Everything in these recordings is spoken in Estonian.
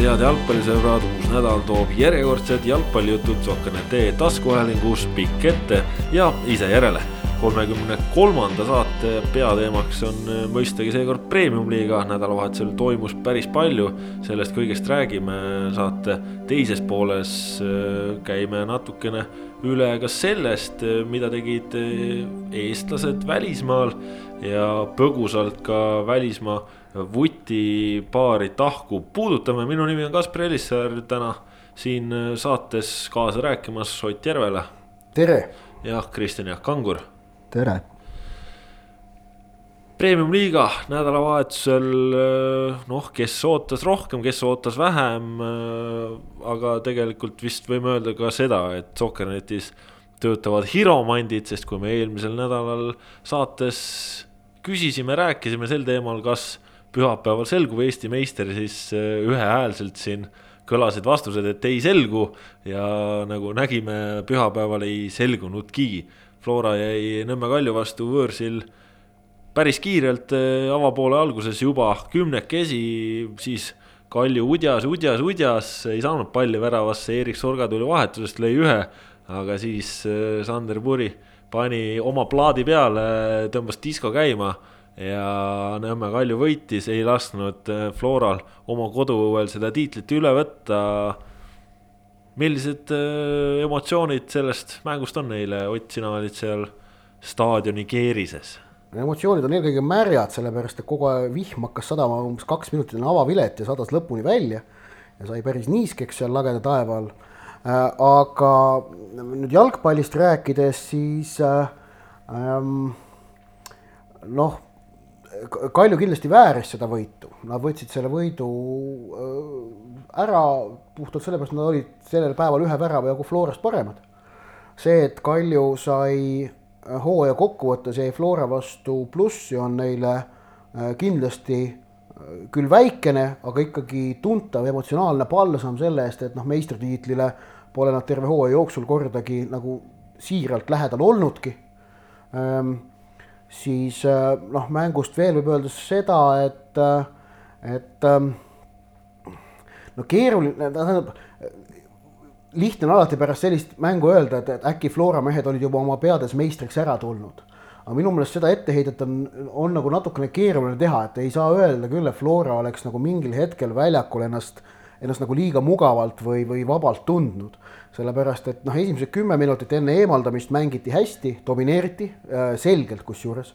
tervitus, head jalgpallisõbrad, uus nädal toob järjekordsed jalgpallijutud Sokkerne taskuhäälingus pikk ette ja ise järele. kolmekümne kolmanda saate peateemaks on mõistagi seekord premium-liiga, nädalavahetusel toimus päris palju, sellest kõigest räägime saate teises pooles, käime natukene üle ka sellest, mida tegid eestlased välismaal ja põgusalt ka välismaa vutipaari tahku puudutame, minu nimi on Kaspar Elissaar, täna siin saates kaasa rääkimas Ott Järvela. tere. ja Kristjan Jaak Kangur. tere. Premium-liiga nädalavahetusel noh, kes ootas rohkem, kes ootas vähem. aga tegelikult vist võime öelda ka seda, et Soccernetis töötavad hiromandid, sest kui me eelmisel nädalal saates küsisime, rääkisime sel teemal, kas pühapäeval selguv Eesti meister, siis äh, ühehäälselt siin kõlasid vastused, et ei selgu ja nagu nägime, pühapäeval ei selgunudki. Flora jäi Nõmme Kalju vastu võõrsil päris kiirelt äh, avapoole alguses juba kümnekesi, siis Kalju udjas, udjas, udjas, ei saanud palli väravasse, Erik Sorga tuli vahetusest, lõi ühe, aga siis äh, Sander Puri pani oma plaadi peale, tõmbas disko käima ja Nõmme Kalju võitis, ei lasknud äh, Floral oma koduõuel seda tiitlit üle võtta. millised äh, emotsioonid sellest mängust on neile, Ott, sina olid seal staadioni keerises? emotsioonid on eelkõige märjad, sellepärast et kogu aeg vihm hakkas sadama umbes kaks minutit enne avavilet ja sadas lõpuni välja ja sai päris niiskeks seal lageda taeva all. Äh, aga nüüd jalgpallist rääkides, siis ähm, noh Kalju kindlasti vääris seda võitu, nad võtsid selle võidu äh, ära puhtalt sellepärast, nad olid sellel päeval ühe värava jagu Florast paremad. see, et Kalju sai äh, hooaja kokkuvõttes jäi Flora vastu plussi, on neile äh, kindlasti küll väikene, aga ikkagi tuntav emotsionaalne palsam selle eest, et noh, meistritiitlile pole nad terve hooaja jooksul kordagi nagu siiralt lähedal olnudki ehm, siis äh, noh, mängust veel võib öelda seda, et, äh, et ähm, no keeruline, tähendab, lihtne on alati pärast sellist mängu öelda, et, et äkki Flora mehed olid juba oma peades meistriks ära tulnud. aga minu meelest seda etteheidet on, on nagu natukene keeruline teha, et ei saa öelda küll, et Flora oleks nagu mingil hetkel väljakul ennast, ennast nagu liiga mugavalt või, või vabalt tundnud sellepärast et noh, esimesed kümme minutit enne eemaldamist mängiti hästi, domineeriti äh, selgelt kusjuures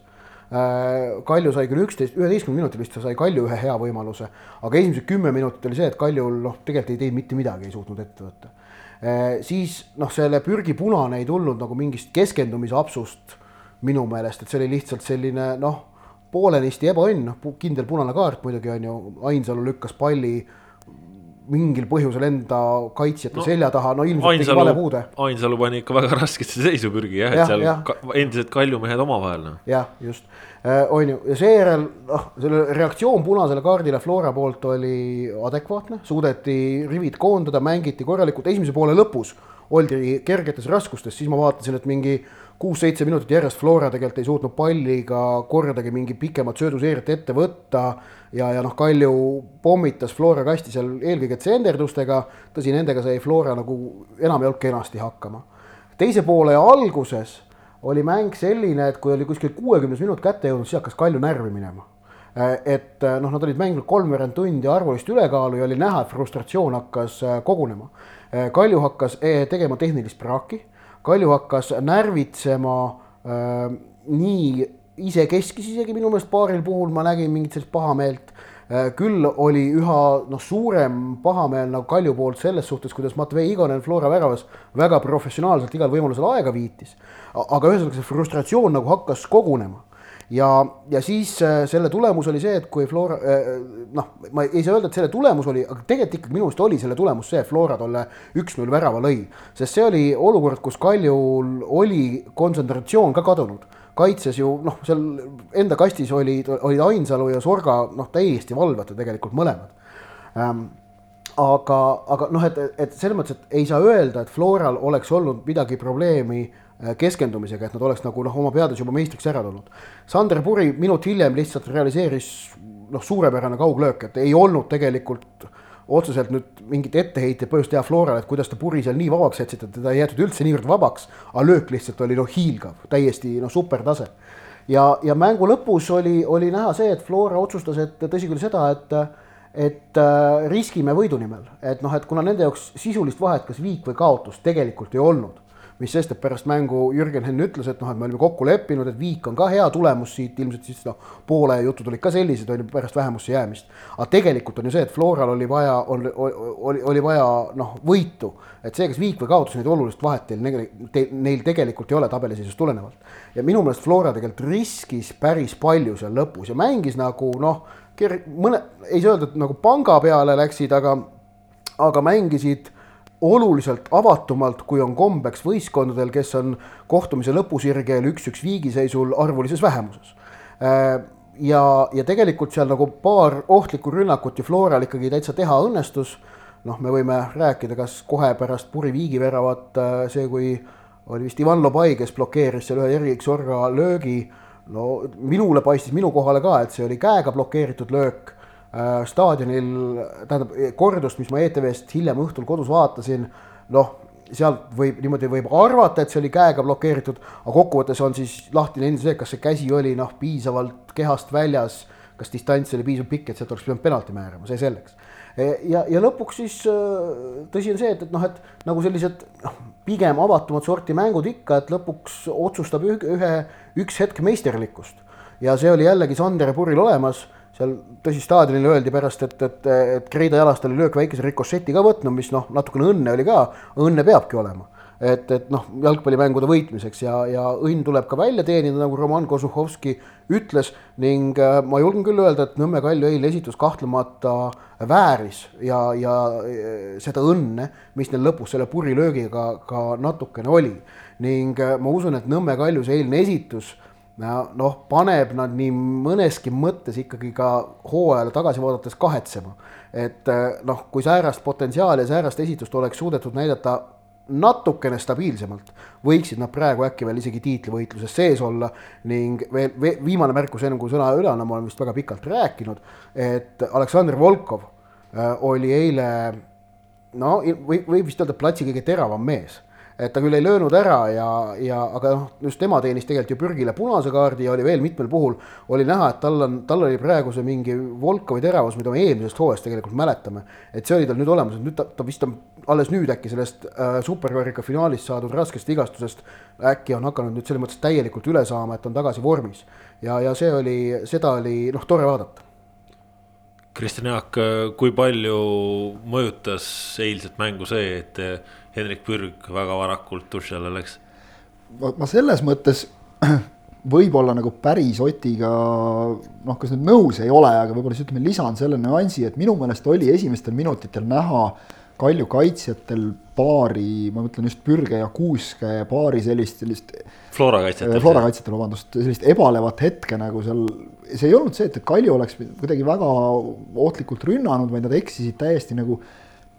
äh,. Kalju sai küll üksteist, üheteistkümnendal minutil vist sai Kalju ühe hea võimaluse, aga esimesed kümme minutit oli see, et Kaljul noh, tegelikult ei teinud mitte midagi, ei suutnud ette võtta äh,. siis noh, selle pürgi punane ei tulnud nagu mingist keskendumisapsust minu meelest, et see oli lihtsalt selline noh, poolenisti ebaõnn, noh kindel punane kaart muidugi on ju, Ainsalu lükkas palli mingil põhjusel enda kaitsjate no, selja taha, no ilmselt tegi vale puude. Ainsalu pani ikka väga raskesse seisu pürgi jah ja,, et seal ja. Ka, endised kaljumehed omavahel noh. jah, just äh,, on ju, ja seejärel noh, selle reaktsioon punasele kaardile Flora poolt oli adekvaatne, suudeti rivid koondada, mängiti korralikult, esimese poole lõpus oldi kergetes raskustes, siis ma vaatasin, et mingi kuus-seitse minutit järjest Flora tegelikult ei suutnud palliga kordagi mingi pikemat sööduseeriat ette võtta ja, ja noh, Kalju pommitas Flora kasti seal eelkõige tsenderdustega, tõsi, nendega sai Flora nagu enamjaolt kenasti hakkama. teise poole alguses oli mäng selline, et kui oli kuskil kuuekümnes minut kätte jõudnud, siis hakkas Kalju närvi minema. et noh, nad olid mänginud kolmveerand tundi arvulist ülekaalu ja oli näha, et frustratsioon hakkas äh, kogunema. Kalju hakkas äh, tegema tehnilist praaki, Kalju hakkas närvitsema äh, nii isekeskis isegi minu meelest paaril puhul ma nägin mingit sellist pahameelt. Äh, küll oli üha noh, suurem pahameel nagu Kalju poolt selles suhtes, kuidas Matvei Igonen Flora väravas väga professionaalselt igal võimalusel aega viitis. aga ühesõnaga see frustratsioon nagu hakkas kogunema ja, ja siis äh, selle tulemus oli see, et kui Flora äh, noh, ma ei saa öelda, et selle tulemus oli, aga tegelikult ikkagi minu arust oli selle tulemus see, et Flora tolle üks-null värava lõi. sest see oli olukord, kus Kaljul oli kontsentratsioon ka kadunud kaitses ju noh, seal enda kastis olid, olid Ainsalu ja Sorga noh, täiesti valvata tegelikult mõlemad ähm,. aga, aga noh, et, et selles mõttes, et ei saa öelda, et Floral oleks olnud midagi probleemi äh, keskendumisega, et nad oleks nagu noh, oma peades juba meistriks ära tulnud. Sander Puri minut hiljem lihtsalt realiseeris noh, suurepärane kauglöök, et ei olnud tegelikult otseselt nüüd mingit etteheitet põhjust teha Florale, et kuidas ta puri seal nii vabaks jätsid, et teda ei jäetud üldse niivõrd vabaks, aga löök lihtsalt oli noh hiilgav, täiesti noh supertase. ja, ja mängu lõpus oli, oli näha see, et Flora otsustas, et tõsi küll seda, et et äh, riskime võidu nimel, et noh, et kuna nende jaoks sisulist vahet, kas viik või kaotus tegelikult ei olnud mis sest, et pärast mängu Jürgen Henn ütles, et noh, et me olime kokku leppinud, et viik on ka hea tulemus siit, ilmselt siis noh, poole jutud olid ka sellised, on ju, pärast vähemusse jäämist. aga tegelikult on ju see, et Floral oli vaja, oli, oli, vaja noh, võitu. et see, kas viik või kaotus, neid olulist vahet teil, te, neil tegelikult ei ole tabeliseisust tulenevalt. ja minu meelest Flora tegelikult riskis päris palju seal lõpus ja mängis nagu noh, mõne, ei saa öelda, et nagu panga peale läksid, aga, aga mängisid oluliselt avatumalt, kui on kombeks võistkondadel, kes on kohtumise lõpusirgel üks-üks viigiseisul arvulises vähemuses. Äh, ja, ja tegelikult seal nagu paar ohtlikku rünnakut ju Floral ikkagi täitsa teha õnnestus. noh, me võime rääkida, kas kohe pärast Puri viigiväravat äh, see, kui oli vist Ivan Lobai, kes blokeeris seal ühe Erik Sorga löögi. no minule paistis minu kohale ka, et see oli käega blokeeritud löök staadionil, tähendab kordust, mis ma ETV-st hiljem õhtul kodus vaatasin, noh, sealt võib niimoodi võib arvata, et see oli käega blokeeritud, aga kokkuvõttes on siis lahtine endiselt see, kas see käsi oli noh, piisavalt kehast väljas, kas distants oli piisavalt pikk, et sealt oleks pidanud penalti määrama, see selleks. E, ja, ja lõpuks siis äh, tõsi on see, et, et noh, et nagu sellised noh, pigem avatumat sorti mängud ikka, et lõpuks otsustab ühe, üks hetk meisterlikkust ja see oli jällegi Sander Puril olemas seal tõsi, staadionil öeldi pärast, et, et, et Kreida jalast oli löök väikese rikošeti ka võtnud, mis noh, natukene õnne oli ka, õnne peabki olema. et, et noh, jalgpallimängude võitmiseks ja, ja õnn tuleb ka välja teenida, nagu Roman Kozuhovski ütles ning äh, ma julgen küll öelda, et Nõmme Kalju eilne esitus kahtlemata vääris ja, ja äh, seda õnne, mis neil lõpus selle purilöögiga ka natukene oli. ning äh, ma usun, et Nõmme Kalju see eilne esitus noh, paneb nad nii mõneski mõttes ikkagi ka hooajale tagasi vaadates kahetsema. et eh, noh, kui säärast potentsiaali ja säärast esitust oleks suudetud näidata natukene stabiilsemalt, võiksid nad praegu äkki veel isegi tiitlivõitluses sees olla ning veel, veel viimane märkus, enne kui sõna üle annan, ma olen vist väga pikalt rääkinud, et Aleksandr Volkov eh, oli eile no või, võib vist öelda platsi kõige teravam mees et ta küll ei löönud ära ja, ja aga noh, just tema teenis tegelikult ju pürgile punase kaardi ja oli veel mitmel puhul oli näha, et tal on, tal oli praegu see mingi Volkovi teravus, mida me eelmisest hooajast tegelikult mäletame. et see oli tal nüüd olemas, et nüüd ta, ta vist on alles nüüd äkki sellest äh, superkarika finaalist saadud raskest vigastusest äkki on hakanud nüüd selles mõttes täielikult üle saama, et on tagasi vormis. ja, ja see oli, seda oli noh, tore vaadata. Kristjan Jaak, kui palju mõjutas eilset mängu see, et Hendrik Pürg väga varakult duši alla läks. ma selles mõttes võib-olla nagu päris Otiga noh, kas nüüd nõus ei ole, aga võib-olla siis ütleme, lisan selle nüansi, et minu meelest oli esimestel minutitel näha Kalju kaitsjatel paari, ma mõtlen just Pürge ja Kuuske paari sellist, sellist. Flora kaitsjatel. Flora kaitsjatel, vabandust, sellist ebalevat hetke nagu seal, see ei olnud see, et, Kalju oleks kuidagi väga ohtlikult rünnanud, vaid nad eksisid täiesti nagu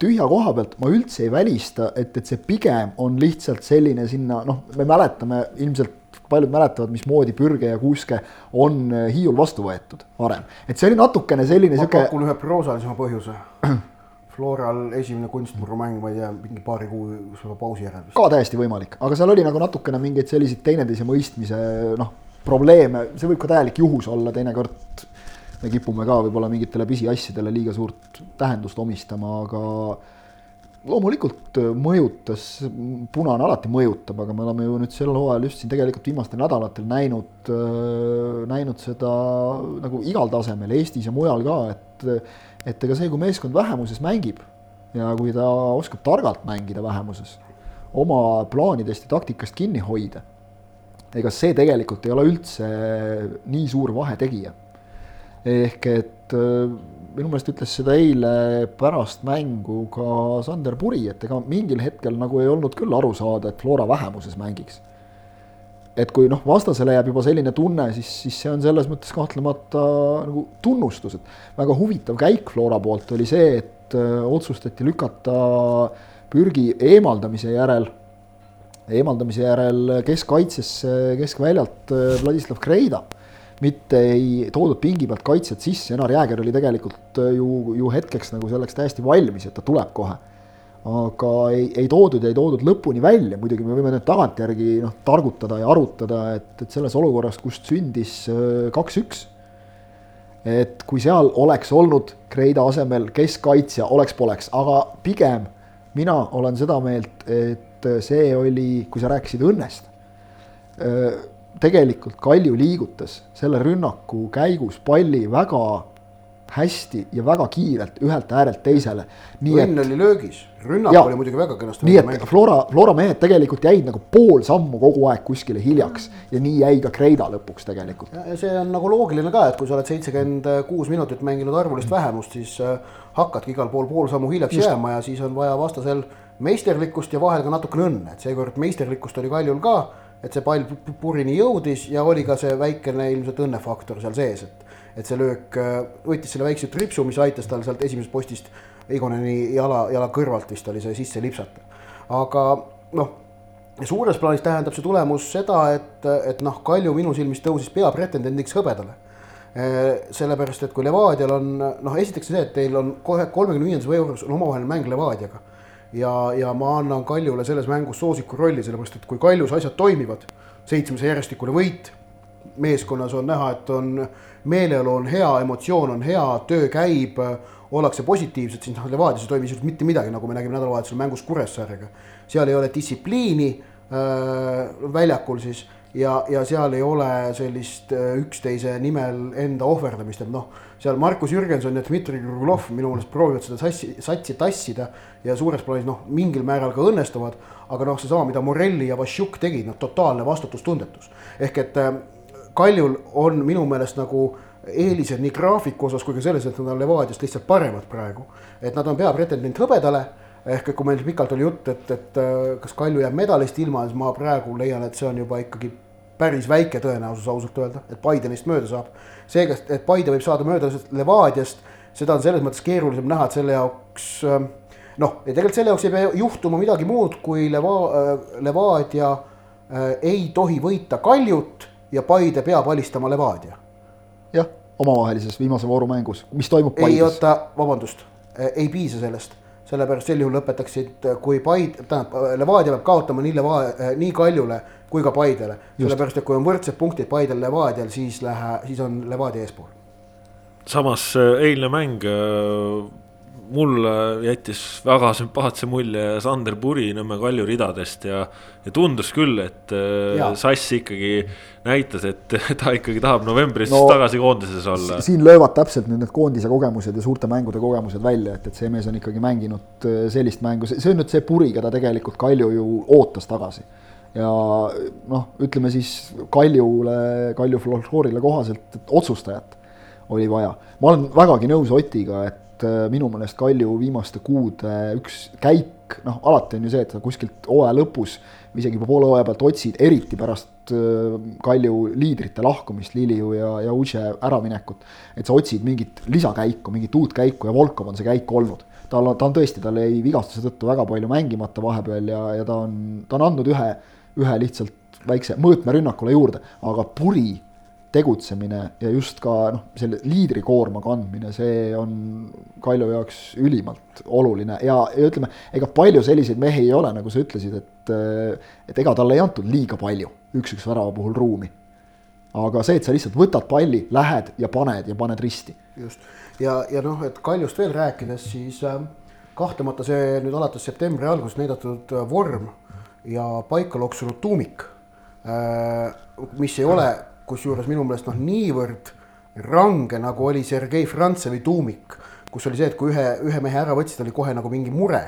tühja koha pealt ma üldse ei välista, et, et see pigem on lihtsalt selline sinna, noh, me mäletame ilmselt paljud mäletavad, mismoodi Pürge ja Kuuske on äh, Hiiul vastu võetud varem. et see oli natukene selline sihuke. ma pakun ühe proosalisema põhjuse. Floral esimene kunstmurumäng, ma ei tea, mingi paari kuu pausi järel. ka täiesti võimalik, aga seal oli nagu natukene mingeid selliseid teineteise mõistmise noh, probleeme, see võib ka täielik juhus olla teinekord me kipume ka võib-olla mingitele pisiasjadele liiga suurt tähendust omistama, aga loomulikult mõjutas, punane alati mõjutab, aga me oleme ju nüüd sel hooajal just siin tegelikult viimastel nädalatel näinud, näinud seda nagu igal tasemel, Eestis ja mujal ka, et, et ega see, kui meeskond vähemuses mängib ja kui ta oskab targalt mängida vähemuses, oma plaanidest ja taktikast kinni hoida, ega see tegelikult ei ole üldse nii suur vahetegija ehk et äh, minu meelest ütles seda eile pärast mängu ka Sander Puri, et ega mingil hetkel nagu ei olnud küll aru saada, et Flora vähemuses mängiks. et kui noh, vastasele jääb juba selline tunne, siis, siis see on selles mõttes kahtlemata nagu tunnustus, et väga huvitav käik Flora poolt oli see, et äh, otsustati lükata pürgi eemaldamise järel, eemaldamise järel keskkaitsesse keskväljalt äh, Vladislav Kreida mitte ei toodud pingi pealt kaitsjat sisse, Janar Jääger oli tegelikult ju, ju hetkeks nagu selleks täiesti valmis, et ta tuleb kohe. aga ei, ei toodud ja ei toodud lõpuni välja, muidugi me võime nüüd tagantjärgi noh, targutada ja arutada, et, et selles olukorras, kust sündis kaks-üks et kui seal oleks olnud Kreida asemel keskkaitsja, oleks-poleks, aga pigem mina olen seda meelt, et see oli, kui sa rääkisid õnnest. Tegelikult Kalju liigutas selle rünnaku käigus palli väga hästi ja väga kiirelt ühelt äärelt teisele. õnn oli löögis, rünnak ja, oli muidugi väga kenasti. nii et Flora, Flora mehed tegelikult jäid nagu pool sammu kogu aeg kuskile hiljaks ja nii jäi ka Kreida lõpuks tegelikult. see on nagu loogiline ka, et kui sa oled seitsekümmend kuus minutit mänginud arvulist vähemust, siis äh, hakkadki igal pool pool sammu hiljaks Just. jääma ja siis on vaja vastasel meisterlikkust ja vahel ka natukene õnne, et seekord meisterlikkust oli Kaljul ka, et see pall purini jõudis ja oli ka see väikene ilmselt õnnefaktor seal sees, et et see löök äh, võttis selle väikse tripsu, mis aitas tal sealt esimesest postist Eigoneni jala, jala kõrvalt vist oli see sisse lipsata. aga noh, suures plaanis tähendab see tulemus seda, et, et noh, Kalju minu silmis tõusis peapretendendiks hõbedale. Äh, sellepärast, et kui Levadial on noh, esiteks see, et teil on kohe kolmekümne viiendas veebruaris on omavaheline mäng Levadiaga. Ja, ja ma annan Kaljule selles mängus soosiku rolli, sellepärast et kui Kaljus asjad toimivad, seitsmes järjestikune võit meeskonnas on näha, et on meeleolu on hea, emotsioon on hea, töö käib, ollakse positiivsed, siis noh, Levadias ei toimi sisuliselt mitte midagi, nagu me nägime nädalavahetusel mängus Kuressaarega. seal ei ole distsipliini äh, väljakul siis ja, ja seal ei ole sellist äh, üksteise nimel enda ohverdamist, et noh, seal Markus Jürgenson ja Dmitri Krugulov minu meelest proovivad seda sassi, satsi tassida ja suures plaanis noh, mingil määral ka õnnestuvad, aga noh, seesama, mida Morelli ja Vassiuk tegid, noh, totaalne vastutustundetus. ehk et äh, Kaljul on minu meelest nagu eelised nii graafiku osas kui ka selles, et nad on Levadiast lihtsalt paremad praegu. et nad on peapretendent hõbedale, ehk kui meil pikalt oli jutt, et, et äh, kas Kalju jääb medalist ilma, siis ma praegu leian, et see on juba ikkagi päris väike tõenäosus ausalt öelda, et Paide neist mööda saab. Seega, et Paide võib saada mööda Levadiast, seda on selles mõttes keerulisem näha, et selle jaoks ähm, noh, ja tegelikult selle jaoks ei pea juhtuma midagi muud, kui Leva-, äh, Levadia äh, ei tohi võita Kaljut ja Paide peab alistama Levadia. jah, omavahelises viimase vooru mängus, mis toimub Paides. ei oota, vabandust, ei piisa sellest, sellepärast sel juhul lõpetaksid, kui Paid, tähendab, Levadia peab kaotama nii Leva-, nii Kaljule kui ka Paidele. sellepärast, et kui on võrdsed punktid Paidel, Levadial, siis lähe, siis on Levadia eespool. samas eilne mäng mulle jättis väga sümpaatse mulje Sander Puri Nõmme Kalju ridadest ja, ja tundus küll, et äh, ja. Sass ikkagi näitas, et ta ikkagi tahab novembris no, tagasi koondises olla. siin löövad täpselt nüüd need koondise kogemused ja suurte mängude kogemused välja, et, et see mees on ikkagi mänginud äh, sellist mängu, see on nüüd see Puri, keda tegelikult Kalju ju ootas tagasi ja noh, ütleme siis Kaljule, Kalju folkloorile kohaselt otsustajat oli vaja. ma olen vägagi nõus Otiga, et et äh, minu meelest Kalju viimaste kuude üks käik, noh, alati on ju see, et sa kuskilt hooaja lõpus või isegi juba poole hooaja pealt otsid, eriti pärast äh, Kalju liidrite lahkumist, Liliu ja, ja Uche äraminekut. et sa otsid mingit lisakäiku, mingit uut käiku ja Volkov on see käik olnud. tal on, ta on tõesti, tal jäi vigastuse tõttu väga palju mängimata vahepeal ja, ja ta on, ta on andnud ühe, ühe lihtsalt väikse mõõtme rünnakule juurde, aga puri tegutsemine ja just ka noh, selle liidrikoorma kandmine, see on Kalju jaoks ülimalt oluline ja, ja ütleme, ega palju selliseid mehi ei ole, nagu sa ütlesid, et et ega talle ei antud liiga palju üks-üks värava puhul ruumi. aga see, et sa lihtsalt võtad palli, lähed ja paned ja paned risti. just, ja, ja noh, et Kaljust veel rääkides, siis äh, kahtlemata see nüüd alates septembri algusest näidatud äh, vorm ja paika loksunud tuumik äh,, mis ei ole kusjuures minu meelest noh, niivõrd range, nagu oli Sergei Frantsevi tuumik, kus oli see, et kui ühe, ühe mehe ära võtsid, oli kohe nagu mingi mure.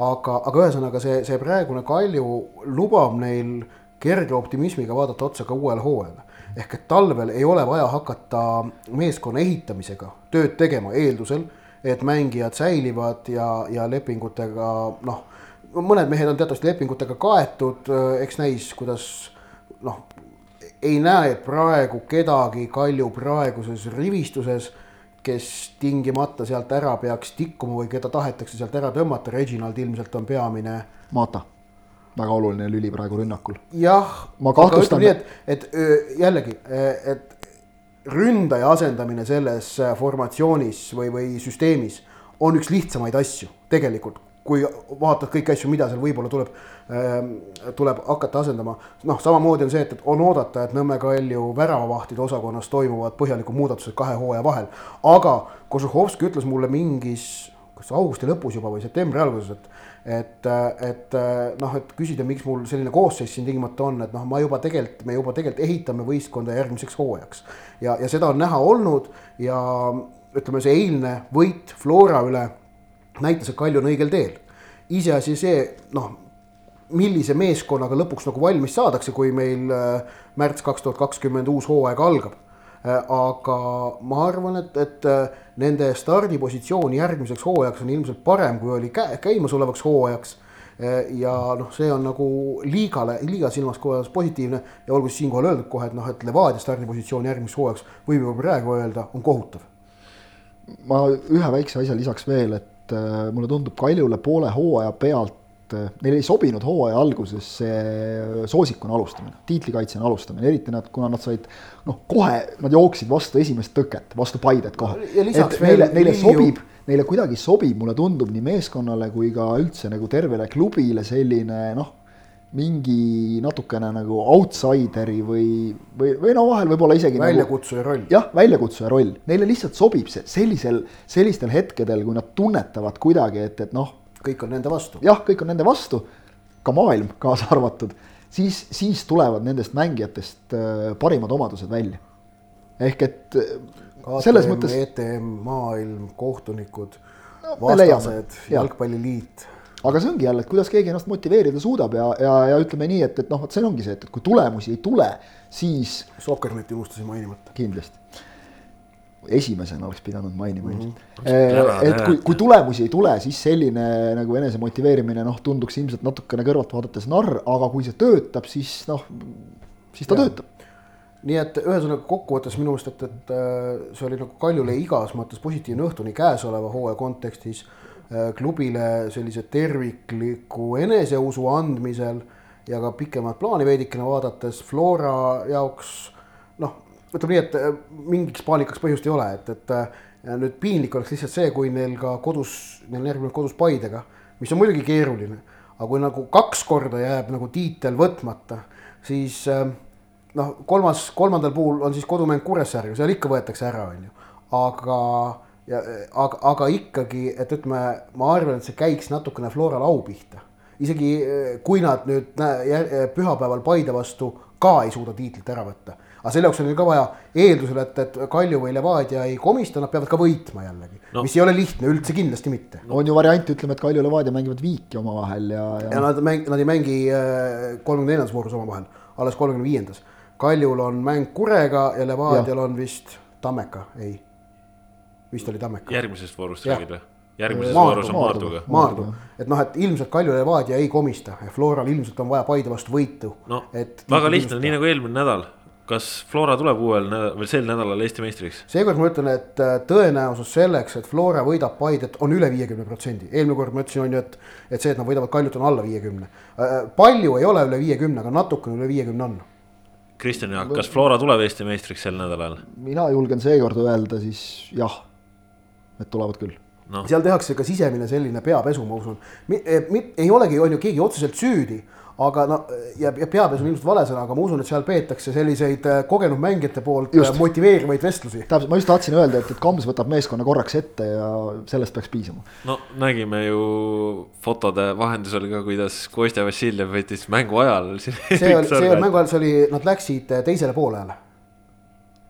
aga, aga ühesõnaga see, see praegune Kalju lubab neil kerge optimismiga vaadata otsa ka uuele hooajale. ehk et talvel ei ole vaja hakata meeskonna ehitamisega tööd tegema eeldusel, et mängijad säilivad ja, ja lepingutega noh, mõned mehed on teatavasti lepingutega kaetud, eks näis, kuidas noh, ei näe praegu kedagi Kalju praeguses rivistuses, kes tingimata sealt ära peaks tikkuma või keda tahetakse sealt ära tõmmata, Reginald ilmselt on peamine. Mata, väga oluline lüli praegu rünnakul. jah, aga ütleme nii, et, et jällegi, et ründaja asendamine selles äh, formatsioonis või, või süsteemis on üks lihtsamaid asju tegelikult, kui vaatad kõiki asju, mida seal võib-olla tuleb äh,, tuleb hakata asendama. noh, samamoodi on see, et, et on oodata, et Nõmme Kalju väravavahtide osakonnas toimuvad põhjalikud muudatused kahe hooaja vahel, aga Kožuhovski ütles mulle mingis, kas augusti lõpus juba või septembri alguses, et et, et noh, et küsida, miks mul selline koosseis siin tingimata on, et noh, ma juba tegelikult, me juba tegelikult ehitame võistkonda järgmiseks hooajaks. ja, ja seda on näha olnud ja ütleme, see eilne võit Flora üle näitas, et Kalju on õigel teel. iseasi see, noh, millise meeskonnaga lõpuks nagu valmis saadakse, kui meil äh, märts kaks tuhat kakskümmend uus hooaeg algab äh, aga ma arvan, et, et äh, nende stardipositsioon järgmiseks hooajaks on ilmselt parem, kui oli kä käimasolevaks hooajaks. ja noh, see on nagu liigale, liiga silmas kohas positiivne ja olgu siis siinkohal öeldud kohe, et noh, et Levadia stardipositsioon järgmiseks hooajaks võib juba praegu öelda, on kohutav. ma ühe väikse asja lisaks veel, et mulle tundub Kaljule poole hooaja pealt neil ei sobinud hooaja alguses see soosikuna alustamine, tiitlikaitsjana alustamine, eriti nad, kuna nad said noh, kohe nad jooksid vastu esimest tõket, vastu Paidet kohe. et neile, neile sobib, neile kuidagi sobib, mulle tundub nii meeskonnale kui ka üldse nagu tervele klubile selline noh, mingi natukene nagu outsideri või, või, või no vahel võib-olla isegi nagu väljakutsuja roll. jah, väljakutsuja roll, neile lihtsalt sobib see sellisel, sellistel hetkedel, kui nad tunnetavad kuidagi, et, et noh kõik on nende vastu. jah, kõik on nende vastu, ka maailm kaasa arvatud, siis, siis tulevad nendest mängijatest äh, parimad omadused välja. ehk et äh, KTM, selles mõttes. ETM, maailm, kohtunikud no,, vastased, jalgpalliliit aga see ongi jälle, et kuidas keegi ennast motiveerida suudab ja, ja, ja ütleme nii, et, et noh, vot see ongi see, et, et kui tulemusi ei tule, siis. Sokkerneti unustasin mainimata. kindlasti esimesena oleks pidanud mainima ilmselt mm. -hmm. et kui, kui tulemusi ei tule, siis selline nagu enese motiveerimine noh, tunduks ilmselt natukene kõrvalt vaadates narr, aga kui see töötab, siis noh, siis ta ja. töötab. nii et ühesõnaga kokkuvõttes minu meelest, et, et äh, see oli nagu Kaljule igas mõttes positiivne õhtu nii käesoleva hooaja kontekstis, äh, klubile sellise tervikliku eneseusu andmisel ja ka pikemat plaani veidikene vaadates Flora jaoks noh ütleme nii, et äh, mingiks paanikaks põhjust ei ole, et, et äh, nüüd piinlik oleks lihtsalt see, kui neil ka kodus, neil on järgmine kodus Paidega, mis on muidugi keeruline, aga kui nagu kaks korda jääb nagu tiitel võtmata, siis äh, noh, kolmas, kolmandal puhul on siis kodumäng Kuressaarega, seal ikka võetakse ära, on ju, aga ja aga, aga ikkagi, et ütleme, ma arvan, et see käiks natukene Floral au pihta. isegi kui nad nüüd pühapäeval Paide vastu ka ei suuda tiitlit ära võtta aga selle jaoks on neil ka vaja eeldusel, et, et Kalju või Levadia ei komista, nad peavad ka võitma jällegi no., mis ei ole lihtne üldse kindlasti mitte. on ju variant, ütleme, et Kalju ja Levadia mängivad viiki omavahel ja, ja. ja nad mäng-, nad ei mängi kolmekümne neljandas voorus omavahel, alles kolmekümne viiendas. Kaljul on mäng Kurega ja Levadial on vist Tammeka, ei, vist oli Tammeka. järgmisest voorust räägid või? järgmises voorus on Maarduga. Maardu, et noh, et ilmselt Kalju Levadia ei komista ja Floral ilmselt on vaja Paide vastu võitu. no et väga lihtne, nii nagu eelmine nädal kas Flora tuleb uuel nädalal või sel nädalal Eesti meistriks? seekord ma ütlen, et äh, tõenäosus selleks, et Flora võidab Paidet, on üle viiekümne protsendi. eelmine kord ma ütlesin, on ju, et, et see, et nad võidavad Kaljut, on alla viiekümne. Äh, palju ei ole üle viiekümne, aga natukene üle viiekümne on. Kristjan Jaak, kas Flora tuleb Eesti meistriks sel nädalal? mina julgen seekord öelda siis jah, et tulevad küll no.. seal tehakse ka sisemine selline peapesu, ma usun. ei olegi, on ju keegi otseselt süüdi aga no ja, ja peapesu on ilmselt vale sõna, aga ma usun, et seal peetakse selliseid äh, kogenud mängijate poolt äh, just. motiveerivaid vestlusi. täpselt, ma just tahtsin öelda, et, et Kams võtab meeskonna korraks ette ja sellest peaks piisama. no nägime ju fotode vahendusel ka, kuidas Kostja Vassiljev võttis mängu ajal. see oli, see oli mängu ajal, see oli, nad läksid teisele poolele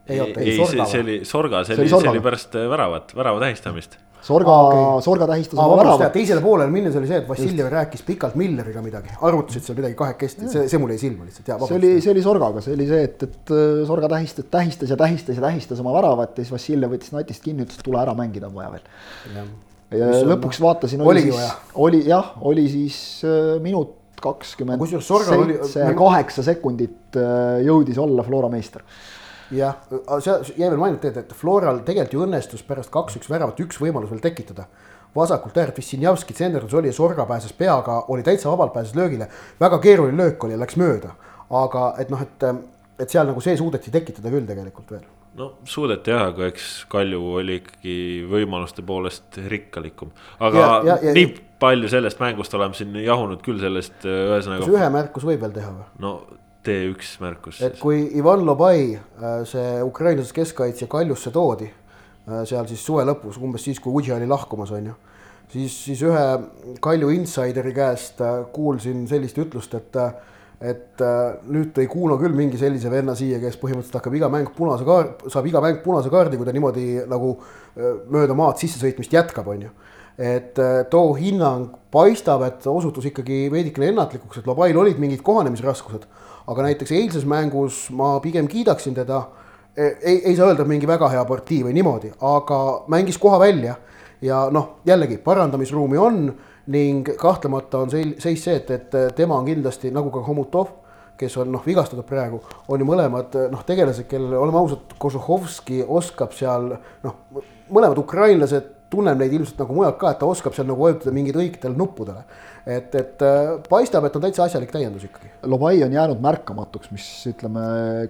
ei, ei, ei, see, see oli Sorga, see oli, see oli pärast väravat, värava tähistamist Sorga ah,, okay. Sorga tähistas oma väravat. teisele poolele minnes oli see, et Vassiljev rääkis pikalt Milleriga midagi, arutasid seal midagi kahekesti, see, see mul jäi silma lihtsalt. see oli, see oli Sorgaga, see oli see, et, et äh, Sorga tähistas, tähistas ja tähistas ja tähistas oma väravat ja siis Vassiljev võttis natist kinni, ütles, et tule ära mängida, on vaja veel. ja, lõpuks vaatasin, oli siis, oli jah, oli siis äh, minut kakskümmend seitse, kaheksa sekundit äh, jõudis olla Flora meister jah, see jäi veel mainida, et Floral tegelikult ju õnnestus pärast kaks-üks väravat üks võimalus veel tekitada. vasakult äärt Vissinjavski tsenderdus oli ja Sorga pääses peaga, oli täitsa vabalt, pääses löögile. väga keeruline löök oli ja läks mööda. aga et noh, et, et seal nagu see suudeti tekitada küll tegelikult veel no suudeti jah, aga eks Kalju oli ikkagi võimaluste poolest rikkalikum. aga ja, ja, ja, nii palju sellest mängust oleme siin jahunud küll sellest ühesõnaga. kas ühe märkus võib veel teha või? no tee üks märkus. et kui Ivan Lobai, see ukrainlasest keskkaitsja Kaljusse toodi seal siis suve lõpus, umbes siis, kui Udži oli lahkumas, on ju siis, siis ühe Kalju insideri käest kuulsin sellist ütlust, et et äh, nüüd tõi Kuno küll mingi sellise venna siia, kes põhimõtteliselt hakkab iga mäng punase kaar-, saab iga mäng punase kaardi, kui ta niimoodi nagu äh, mööda maad sissesõitmist jätkab, on ju. et äh, too hinnang paistab, et osutus ikkagi veidikene ennatlikuks, et Lobail olid mingid kohanemisraskused. Aga näiteks eilses mängus ma pigem kiidaksin teda. ei, ei saa öelda mingi väga hea partii või niimoodi, aga mängis koha välja ja noh, jällegi parandamisruumi on ning kahtlemata on seis see, et, et tema on kindlasti nagu ka Homutov, kes on noh, vigastatud praegu, on ju mõlemad noh, tegelased, kellel, oleme ausad, Kožuhovski oskab seal noh, mõlemad ukrainlased, tunnen neid ilmselt nagu mujalt ka, et ta oskab seal nagu vajutada mingid õigetele nuppudele. et, et paistab, et on täitsa asjalik täiendus ikkagi. Lobai on jäänud märkamatuks, mis ütleme,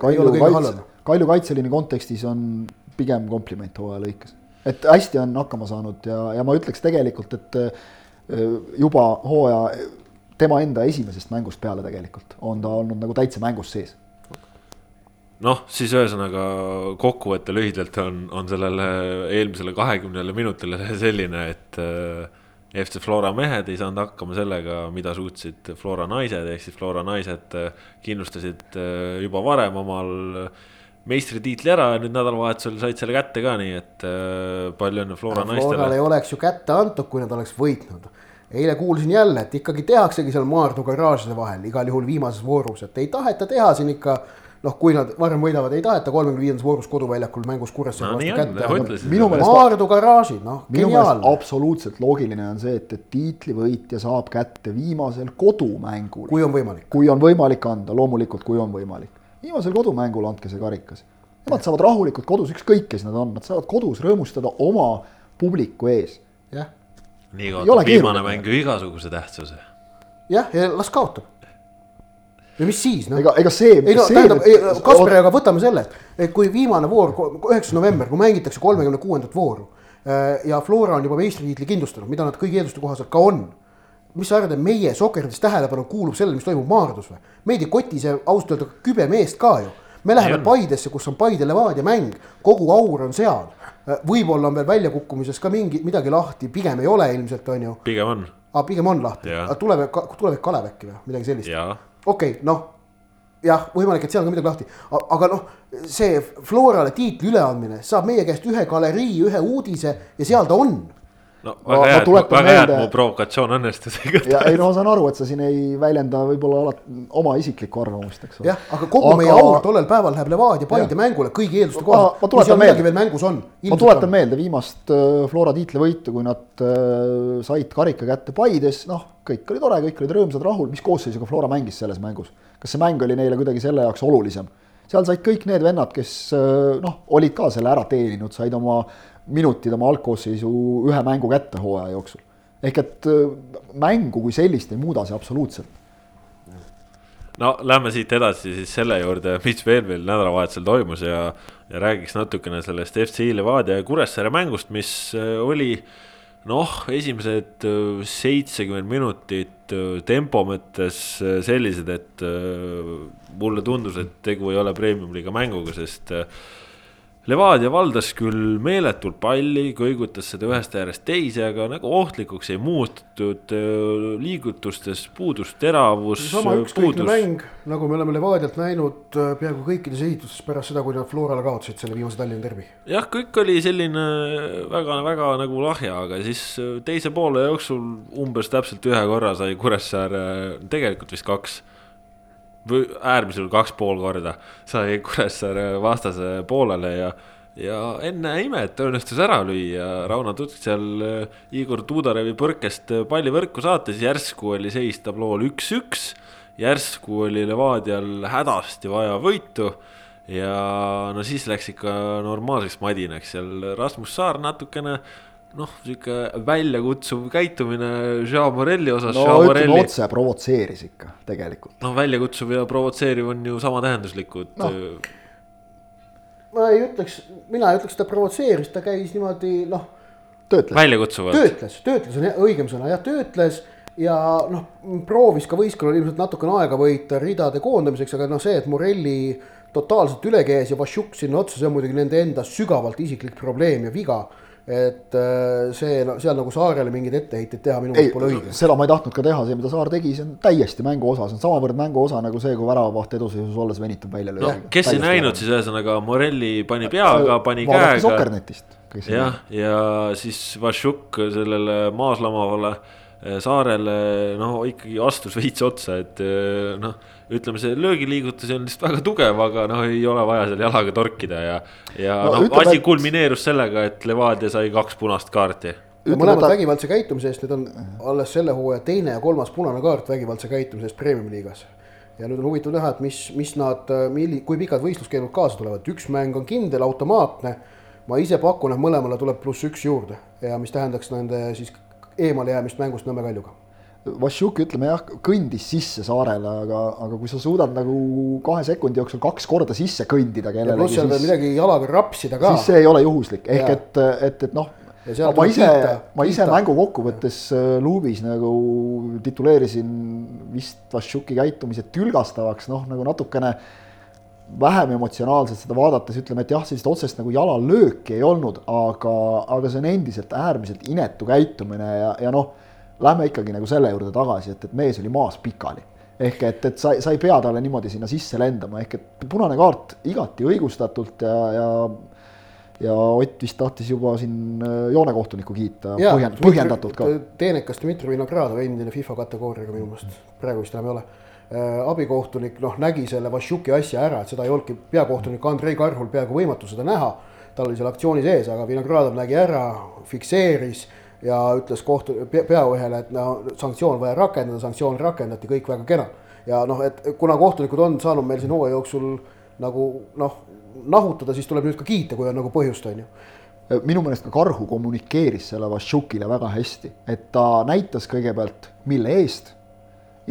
Kalju kaitse, Kalju kaitseliini kontekstis on pigem kompliment hooaja lõikes. et hästi on hakkama saanud ja, ja ma ütleks tegelikult, et juba hooaja tema enda esimesest mängust peale tegelikult on ta olnud nagu täitsa mängus sees. Noh, siis ühesõnaga kokkuvõte lühidalt on, on sellele eelmisele kahekümnele minutile selline, et äh, FC Flora mehed ei saanud hakkama sellega, mida suutsid Flora naised, ehk siis Flora naised äh, kindlustasid äh, juba varem omal meistritiitli ära ja nüüd nädalavahetusel said selle kätte ka, nii et palju õnne Flora naistele. Floral ei oleks ju kätte antud, kui nad oleks võitnud eile kuulsin jälle, et ikkagi tehaksegi seal Maardu garaažide vahel igal juhul viimases voorus, et ei taheta teha siin ikka noh, kui nad varem võidavad, ei taheta kolmekümne viiendas voorus koduväljakul mängus Kuressaare no, vastu kätte. minu meelest Maardu garaažid, noh, geniaalne. absoluutselt loogiline on see, et, et tiitlivõitja saab kätte viimasel kodumängul. kui on võimalik. kui on võimalik anda, loomulikult, kui on võimalik. viimasel kodumängul andke see karikas. Nemad saavad rahulikult kodus, ükskõik kes nad on, nad saavad kodus rõõmustada oma publiku ees. jah nii kaotab viimane mäng ju igasuguse tähtsuse. jah, ja las kaotab. Ja mis siis noh. ega, ega see. ei no see, tähendab, Kaspar, aga võtame selle, et kui viimane voor, üheksas november, kui mängitakse kolmekümne kuuendat vooru äh, ja Flora on juba meistritiitli kindlustanud, mida nad kõigi eelduste kohaselt ka on mis sa arvad, et meie Sokkerdis tähelepanu kuulub sellele, mis toimub Maardus või? meid ei koti see ausalt öelda kübe meest ka ju. me läheme Paidesse, kus on Paide Levadia mäng, kogu aur on seal võib-olla on veel väljakukkumises ka mingi, midagi lahti, pigem ei ole ilmselt, on ju. pigem on. aa, pigem on lahti, aga tulevik, tulevik Kalev äkki või midagi sellist? Okei okay,, noh. Jah, võimalik, et seal on ka midagi lahti, aga noh, see Florale tiitli üleandmine saab meie käest ühe galerii, ühe uudise ja seal ta on no väga hea, et, väga hea, et mu provokatsioon õnnestus ja ei no ma saan aru, et sa siin ei väljenda võib-olla alati oma isiklikku arvamust, eks ole. jah, aga kogu aga... meie aur tollel päeval läheb Levadia Paide mängule kõigi eelduste kohaselt. kui seal midagi veel mängus on. ma tuletan meelde viimast äh, Flora tiitlivõitu, kui nad äh, said karika kätte Paides, noh, kõik oli tore, kõik olid rõõmsad, rahul, mis koosseisuga Flora mängis selles mängus. kas see mäng oli neile kuidagi selle jaoks olulisem? seal said kõik need vennad, kes äh, noh, olid ka selle ära teeninud, said oma minutid oma algkoosseisu ühe mängu kätte hooaja jooksul. ehk et äh, mängu kui sellist ei muuda see absoluutselt. no lähme siit edasi siis selle juurde, mis veel veel nädalavahetusel toimus ja, ja räägiks natukene sellest FC Levadia ja Kuressaare mängust, mis äh, oli noh, esimesed äh, seitsekümmend minutit tempo mõttes sellised, et mulle tundus, et tegu ei ole premium-liiga mänguga, sest Levadia valdas küll meeletult palli, kõigutas seda ühest äärest teise, aga nagu ohtlikuks ei muututud, liigutustes puudus teravus. sama ükskõikne mäng, nagu me oleme Levadialt näinud peaaegu kõikides ehitustes pärast seda, kui nad Florale kaotasid selle viimase Tallinna derbi. jah, kõik oli selline väga-väga nagu lahja, aga siis teise poole jooksul umbes täpselt ühe korra sai Kuressaare, tegelikult vist kaks äärmisel kaks pool korda sai Kuressaare vastase poolele ja ja enne imet õnnestus ära lüüa, Rauno Tutsk seal äh, Igor Tudorevi põrkest palli võrku saates, järsku oli seis tablool üks-üks. järsku oli Levadial hädasti vaja võitu. Ja no siis läks ikka normaalseks madinaks. Seal Rasmus Saar natukene noh, sihuke väljakutsuv käitumine Jean Morelli osas. no Jean ütleme Morelli... otse, provotseeris ikka tegelikult. noh, väljakutsuv ja provotseeriv on ju samatähenduslikud no.. ma ei ütleks, mina ei ütleks, ta provotseeris, ta käis niimoodi noh töötles. väljakutsuvalt. töötles, töötles on õigem sõna jah, töötles ja noh, proovis ka võistkonnal ilmselt natukene aega võita ridade koondamiseks, aga noh, see, et Morelli totaalselt üle käis ja Vašjuk sinna otsa, see on muidugi nende enda sügavalt isiklik probleem ja viga. Et äh, see, seal nagu Saarele mingeid etteheiteid teha minu ei meelest pole õige., seda ma ei tahtnud ka teha, see, mida Saar tegi, see on täiesti mängu osa, see on samavõrd mängu osa nagu see, kui väravavaht eduseisus olles venitab välja no löögiga. kes ei näinud, siis ühesõnaga Morelli pani peaga, pani vaadake käega. Sokkernetist. jah, ja siis Vašjuk sellele maaslamavale eh, saarele no ikkagi astus veits otsa, et eh, noh, ütleme, see löögiliigutus on lihtsalt väga tugev, aga noh, ei ole vaja seal jalaga torkida ja, ja No no, noh, asi et- kulmineerus sellega, et Levadia sai kaks punast kaarti. mõlemad ta vägivaldse käitumise eest, need on alles selle hooaja teine ja kolmas punane kaart vägivaldse käitumise eest Premiumi liigas. ja nüüd on huvitav näha, et mis, mis nad, milli-, kui pikad võistluskeelud kaasa tulevad, üks mäng on kindel, automaatne. ma ise pakun, et mõlemale tuleb pluss üks juurde ja mis tähendaks nende siis eemalejäämist mängust Nõmme Kaljuga. Vašjuk, ütleme jah, kõndis sisse saarele, aga, aga kui sa suudad nagu kahe sekundi jooksul kaks korda sisse kõndida ja pluss kellelegi, seal veel midagi jalaga rapsida ka siis. see ei ole juhuslik, ehk Jaa. et, et, et noh, Ja ma tuleb ise ma ise mängu kokkuvõttes äh, luubis nagu tituleerisin vist Vašjuki käitumise tülgastavaks, noh nagu natukene vähem emotsionaalselt seda vaadates ütleme, et jah, sellist otsest nagu jalalööki ei olnud, aga, aga see on endiselt äärmiselt inetu käitumine ja, ja noh, lähme ikkagi nagu selle juurde tagasi, et, et mees oli maas pikali. ehk et, et sa, sa ei pea talle niimoodi sinna sisse lendama, ehk et punane kaart igati õigustatult ja, ja ja Ott vist tahtis juba siin äh, joonekohtunikku kiita Jaa, põhjend,, põhjendatult ka. teenekas Dmitri Vinogradov, endine FIFA kategooriaga minu meelest, praegu vist enam ei ole. Abikohtunik noh, nägi selle Vašjuki asja ära, et seda ei olnudki peakohtunik Andrei Karhul peaaegu võimatu seda näha. tal oli seal aktsiooni sees, aga Vinogradov nägi ära, fikseeris ja ütles kohtu, peaõhele, et no sanktsioon vaja rakendada, sanktsioon rakendati, kõik väga kena. ja noh, et kuna kohtunikud on saanud meil siin hooaja jooksul nagu noh, nahutada, siis tuleb nüüd ka kiita, kui on nagu põhjust, on ju minu meelest ka Karhu kommunikeeris selle Vašjukile väga hästi, et ta näitas kõigepealt, mille eest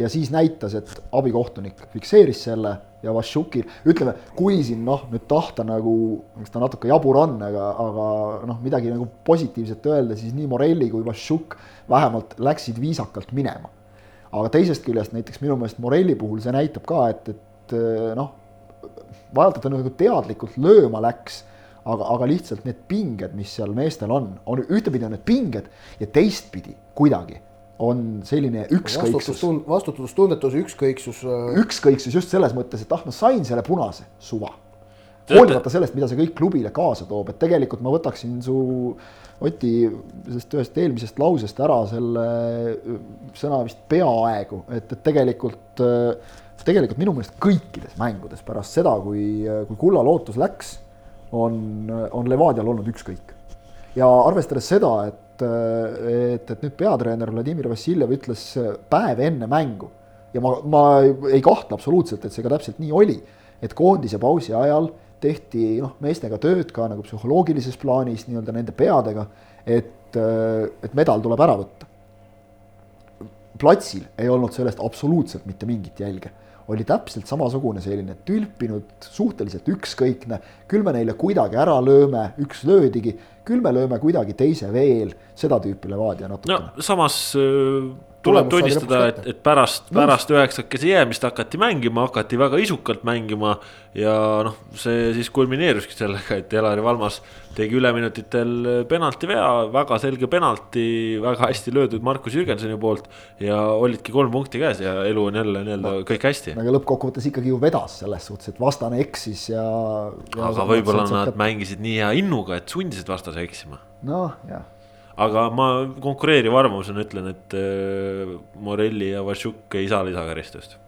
ja siis näitas, et abikohtunik fikseeris selle ja Vašjukil, ütleme, kui siin noh, nüüd tahta nagu, eks ta natuke jabur on, aga, aga noh, midagi nagu positiivset öelda, siis nii Morelli kui Vašjuk vähemalt läksid viisakalt minema. aga teisest küljest näiteks minu meelest Morelli puhul see näitab ka, et, et noh, vaevalt, ta nagu teadlikult lööma läks, aga, aga lihtsalt need pinged, mis seal meestel on, on ühtepidi on need pinged ja teistpidi kuidagi on selline ükskõiksus, vastutustund-, vastutustundetus, ükskõiksus. ükskõiksus just selles mõttes, et ah, ma sain selle punase, suva. hoolimata sellest, mida see kõik klubile kaasa toob, et tegelikult ma võtaksin su Oti sellest ühest eelmisest lausest ära selle sõna vist peaaegu, et, et tegelikult, tegelikult minu meelest kõikides mängudes pärast seda, kui, kui kulla lootus läks, on, on Levadial olnud ükskõik. ja arvestades seda, et, et, et nüüd peatreener Vladimir Vassiljev ütles päev enne mängu ja ma, ma ei kahtle absoluutselt, et see ka täpselt nii oli, et koondise pausi ajal tehti noh, meestega tööd ka nagu psühholoogilises plaanis nii-öelda nende peadega, et, et medal tuleb ära võtta. platsil ei olnud sellest absoluutselt mitte mingit jälge, oli täpselt samasugune selline tülpinud, suhteliselt ükskõikne, küll me neile kuidagi ära lööme, üks löödigi, küll me lööme kuidagi teise veel, seda tüüpi Levadia no natukene. samas äh, tuleb tunnistada, et et pärast, pärast üheksakese jäämist hakati mängima, hakati väga isukalt mängima ja noh, see siis kulmineeruski sellega, et Elari Valmas tegi üleminutitel penalti vea, väga selge penalti, väga hästi löödud Markus Jürgensoni poolt ja olidki kolm punkti käes ja elu on jälle nii-öelda kõik hästi. aga lõppkokkuvõttes ikkagi ju vedas selles suhtes, et vastane eksis ja, ja. aga võib-olla nad mängisid nii hea innuga, et sundisid vastase eksima noh, jah aga ma konkureeriva arvamusena ütlen, et äh, Morelli ja Vašuk ei saa lisakaristust.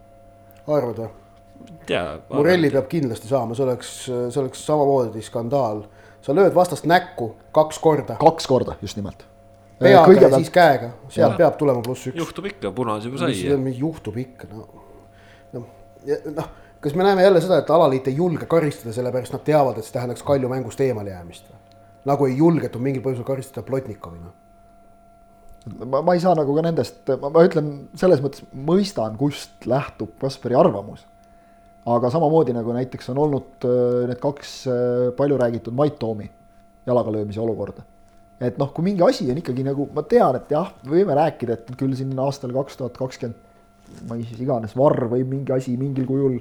arvad või? tea. Morelli peab kindlasti saama, see oleks, see oleks samamoodi skandaal. sa lööd vastast näkku kaks korda, kaks korda just nimelt. peaga ja siis käega, sealt peab tulema pluss üks. juhtub ikka, punase juba sai. juhtub ikka, no, noh, noh, kas me näeme jälle seda, et alaliit ei julge karistada, sellepärast nad teavad, et see tähendaks Kalju mängust eemalejäämist või? Nagu ei julgetud mingil põhjusel karistada Plotnikovi, noh. ma, ma ei saa nagu ka nendest, ma, ütlen selles mõttes mõistan, kust lähtub Kaspari arvamus. aga samamoodi nagu näiteks on olnud äh, need kaks äh, palju räägitud Mait Toomi jalaga löömise olukorda. et noh, kui mingi asi on ikkagi nagu, ma tean, et jah, võime rääkida, et küll siin aastal kaks tuhat kakskümmend, ma ei, iganes, varr võib mingi asi mingil kujul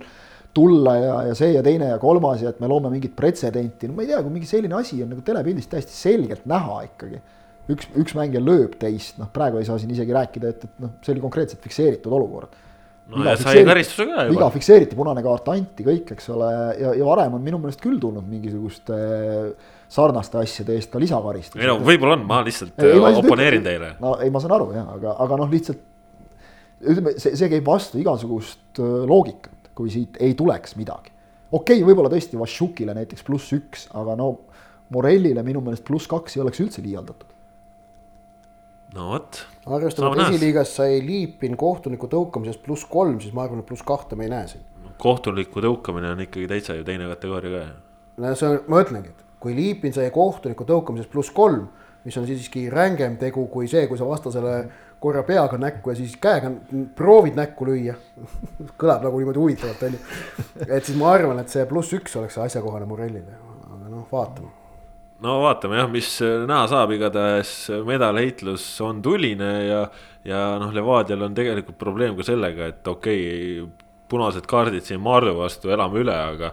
tulla ja, ja see ja teine ja kolmas ja et me loome mingit pretsedenti, no ma ei tea, kui mingi selline asi on nagu telepildis täiesti selgelt näha ikkagi. üks, üks mängija lööb teist, noh, praegu ei saa siin isegi rääkida, et, et noh, see oli konkreetselt fikseeritud olukord no ja sai karistuse ka juba. viga fikseeriti, punane kaart anti, kõik, eks ole, ja, ja varem on minu meelest küll tulnud mingisuguste sarnaste asjade eest ka lisakaristust. ei no võib-olla on, ma lihtsalt ei, ma oponeerin teile. no ei, ma saan aru jah, aga, aga noh, lihtsalt ütleme, see, see käib vastu igasugust äh, loogikat, kui siit ei tuleks midagi. okei okay,, võib-olla tõesti Vašukile näiteks pluss üks, aga no Morellile minu meelest pluss kaks ei oleks üldse liialdatud no vot. arvestame, et esiliigas sai Liipin kohtuniku tõukamisest pluss kolm, siis ma arvan, et pluss kahte me ei näe siin. kohtuniku tõukamine on ikkagi täitsa ju teine kategooria ka. no see on, ma ütlengi, et kui Liipin sai kohtuniku tõukamisest pluss kolm, mis on siiski rängem tegu kui see, kui sa vastasele korra peaga näkku ja siis käega proovid näkku lüüa. Kõlab nagu niimoodi huvitavalt, on ju. et siis ma arvan, et see pluss üks oleks asjakohane Morellile, aga noh, vaatame. No vaatame jah, mis näha saab, igatahes medalheitlus on tuline ja, ja noh, Levadial on tegelikult probleem ka sellega, et okei okay,, punased kaardid siin Mardu vastu elame üle, aga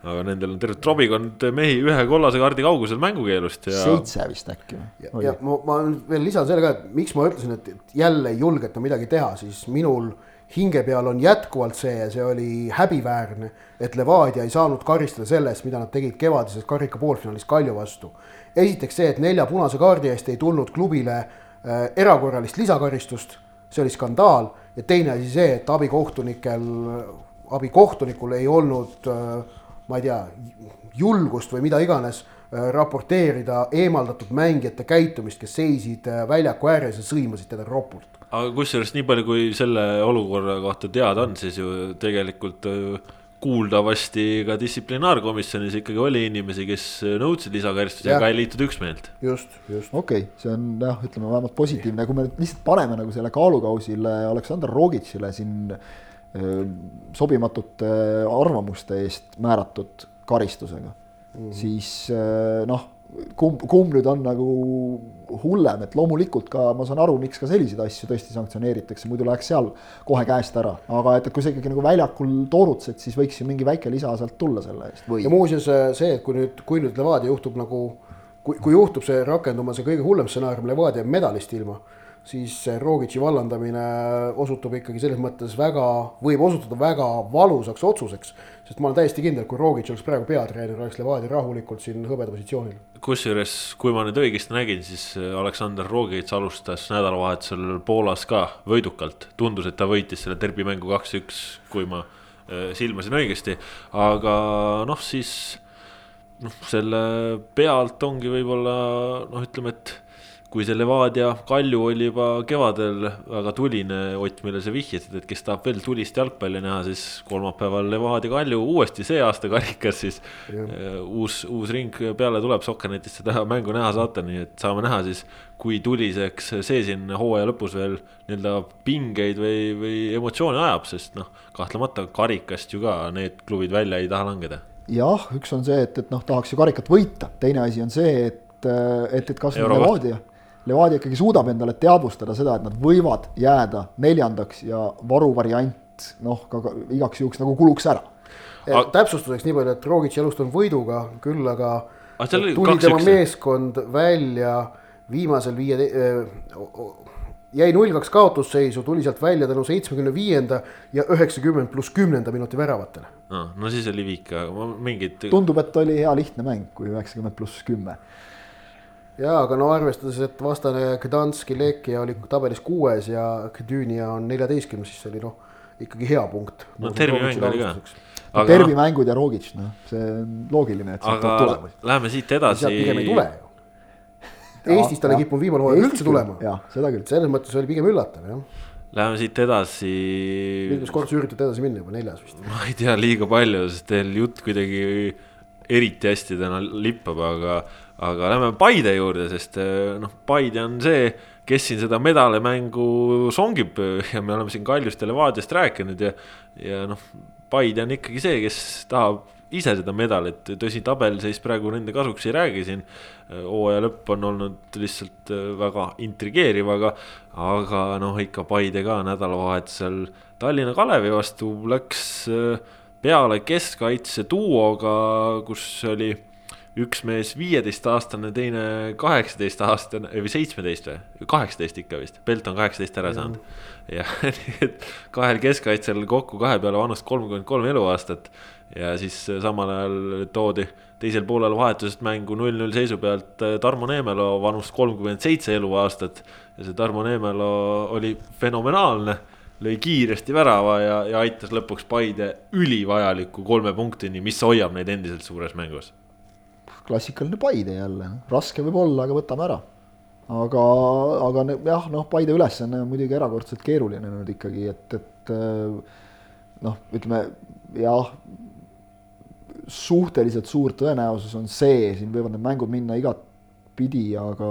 aga nendel on terve trobikond mehi ühe kollase kaardi kaugusel mängukeelust ja. seitse vist äkki. ja, ja ma, ma veel lisan selle ka, et miks ma ütlesin, et jälle ei julgeta midagi teha, siis minul hinge peal on jätkuvalt see ja see oli häbiväärne, et Levadia ei saanud karistada selle eest, mida nad tegid kevadises karika poolfinaalis Kalju vastu. esiteks see, et nelja punase kaardi eest ei tulnud klubile äh, erakorralist lisakaristust, see oli skandaal ja teine asi see, et abikohtunikel, abikohtunikul ei olnud äh, ma ei tea, julgust või mida iganes äh, raporteerida eemaldatud mängijate käitumist, kes seisid äh, väljaku ääres ja sõimasid teda ropult aga kusjuures nii palju, kui selle olukorra kohta teada on, siis ju tegelikult äh, kuuldavasti ka distsiplinaarkomisjonis ikkagi oli inimesi, kes nõudsid lisakaristusi, aga ei liitunud üksmeelt. just, just. okei okay,, see on jah, ütleme vähemalt positiivne, kui me nüüd lihtsalt paneme nagu selle kaalukausile Aleksandr Rogitšile siin äh, sobimatute arvamuste eest määratud karistusega mm, -hmm. siis äh, noh kumb, kumb nüüd on nagu hullem, et loomulikult ka ma saan aru, miks ka selliseid asju tõesti sanktsioneeritakse, muidu läheks seal kohe käest ära, aga et, et kui sa ikkagi nagu väljakul toorutsed, siis võiks ju mingi väike lisa sealt tulla selle eest või. ja muuseas see, et kui nüüd, kui nüüd Levadia juhtub nagu, kui, kui juhtub see rakenduma, see kõige hullem stsenaarium, Levadia medalist ilma siis Rogitši vallandamine osutub ikkagi selles mõttes väga, võib osutuda väga valusaks otsuseks. sest ma olen täiesti kindel, kui Rogitš oleks praegu peatreener, oleks Levadia rahulikult siin hõbeda positsioonil. kusjuures, kui ma nüüd õigesti nägin, siis Aleksandr Rogitš alustas nädalavahetusel Poolas ka võidukalt. tundus, et ta võitis selle derbimängu kaks-üks, kui ma äh, silmasin õigesti, aga noh, siis noh, selle pealt ongi võib-olla noh, ütleme, et kui see Levadia Kalju oli juba kevadel väga tuline, Ott, millele sa vihjasid, et kes tahab veel tulist jalgpalli näha, siis kolmapäeval Levadia Kalju uuesti see aasta karikas, siis uh, uus, uus ring peale tuleb, Sokkernetist seda mängu näha saate, nii et saame näha siis, kui tuliseks see siin hooaja lõpus veel nii-öelda pingeid või, või emotsioone ajab, sest noh, kahtlemata karikast ju ka need klubid välja ei taha langeda. jah, üks on see, et, et noh, tahaks ju karikat võita, teine asi on see, et, et, et kas Levadia Levadia ikkagi suudab endale teadvustada seda, et nad võivad jääda neljandaks ja varuvariant noh, ka igaks juhuks nagu kuluks ära. Aga... täpsustuseks nii palju, et Rogic ei alustanud võiduga, küll aga, aga tuli tema üks... meeskond välja viimasel viie jäi null kaks kaotusseisu, tuli sealt välja tänu seitsmekümne viienda ja üheksakümmend pluss kümnenda minuti väravatele no,. no siis oli viik, aga mingid. tundub, et oli hea lihtne mäng, kui üheksakümmend pluss kümme jaa, aga no arvestades, et vastane Gdanski Lekia oli tabelis kuues ja Gdynia on neljateistkümnes, siis see oli noh, ikkagi hea punkt. no tervimäng oli ka. Aga... tervimängud ja Rogic, noh, see on loogiline, et sealt tuleb tulema. Läheme siit edasi. sealt pigem ei tule ju. Eestis tal ei kippunud viimane hooaeg üldse tulema. jah, seda küll. selles mõttes oli pigem üllatav, jah. Läheme siit edasi. mitmes kord sa üritad edasi minna juba, neljas vist? ma ei tea, liiga palju, sest teil jutt kuidagi eriti hästi täna lippab, aga aga lähme Paide juurde, sest eh, noh, Paide on see, kes siin seda medalemängu songib ja me oleme siin Kaljust ja Levadiast rääkinud ja, ja noh, Paide on ikkagi see, kes tahab ise seda medalit, tõsi, tabeliseis praegu nende kasuks ei räägi siin. hooaja lõpp on olnud lihtsalt äh, väga intrigeeriv, aga, aga noh, ikka Paide ka nädalavahetusel Tallinna Kalevi vastu läks äh, peale keskkaitse duoga, kus oli üks mees viieteistaastane, teine kaheksateistaastane või seitsmeteist või, kaheksateist ikka vist, Belt on kaheksateist ära saanud. jah, nii et kahel keskkaitsel kokku kahe peale vanust kolmkümmend kolm eluaastat ja siis samal ajal toodi teisel poolel vahetusest mängu null-null seisu pealt äh, Tarmo Neemelo vanust kolmkümmend seitse eluaastat. ja see Tarmo Neemelo oli fenomenaalne, lõi kiiresti värava ja, ja aitas lõpuks Paide ülivajaliku kolme punktini, mis hoiab neid endiselt suures mängus klassikaline Paide jälle, raske võib olla, aga võtame ära. aga, aga jah, noh, Paide ülesanne on muidugi erakordselt keeruline nüüd ikkagi, et, et noh, ütleme jah, suhteliselt suur tõenäosus on see, siin võivad need mängud minna igatpidi, aga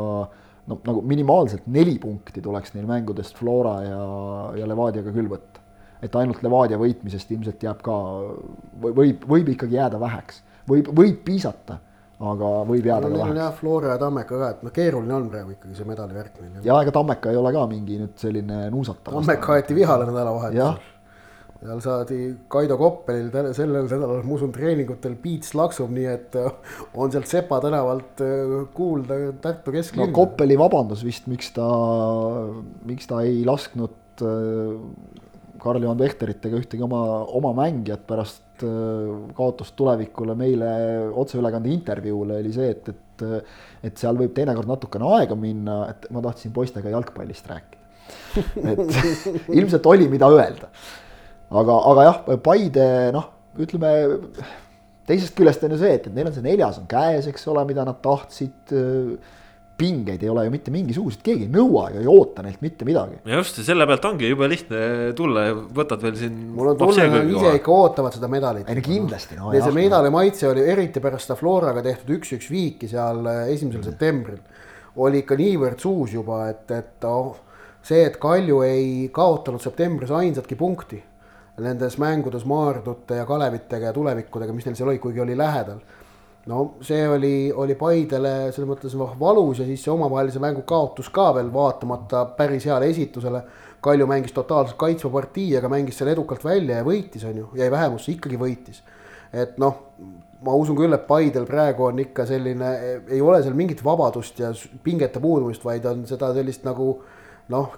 no nagu minimaalselt neli punkti tuleks neil mängudest Flora ja, ja Levadiaga küll võtta. et ainult Levadia võitmisest ilmselt jääb ka, võib, võib ikkagi jääda väheks, võib, võib piisata aga võib jääda no, ka väheks. jah, Flora ja Tammeka ka, et noh, keeruline on praegu ikkagi see medalivärk neil. ja ega Tammeka ei ole ka mingi nüüd selline nuusatav. Tammeka aeti vihale nädalavahetusel. seal saadi Kaido Koppelil sellel nädalal, ma usun, treeningutel piits laksub, nii et äh, on sealt Sepa tänavalt äh, kuulda Tartu kesklinna no,. Koppeli vabandus vist, miks ta, miks ta ei lasknud äh, Karl-Juhan Vehteritega ühtegi oma, oma mängijat pärast Äh, kaotust tulevikule meile otseülekande intervjuule oli see, et, et, et seal võib teinekord natukene aega minna, et ma tahtsin poistega jalgpallist rääkida. et ilmselt oli, mida öelda. aga, aga jah, Paide noh, ütleme teisest küljest on ju see, et, et neil on see neljas on käes, eks ole, mida nad tahtsid pingeid ei ole ju mitte mingisuguseid, keegi ei nõua ja ei oota neilt mitte midagi. just, selle pealt ongi jube lihtne tulla ja võtad veel siin. mul on tunne, et nad ise ikka ootavad seda medalit. ei no kindlasti no,. ja see medali maitse oli eriti pärast seda Floraga tehtud üks-üks viiki seal äh, esimesel mm. septembril. oli ikka niivõrd suus juba, et, et oh, see, et Kalju ei kaotanud septembris ainsatki punkti nendes mängudes Maardute ja Kalevitega ja tulevikudega, mis neil seal oli, kuigi oli lähedal no see oli, oli Paidele selles mõttes noh valus ja siis see omavahelise mängu kaotus ka veel vaatamata päris heale esitusele. Kalju mängis totaalselt kaitsva partii, aga mängis selle edukalt välja ja võitis, on ju, jäi vähemusse, ikkagi võitis. et noh, ma usun küll, et Paidel praegu on ikka selline, ei ole seal mingit vabadust ja pingete puudumist, vaid on seda sellist nagu noh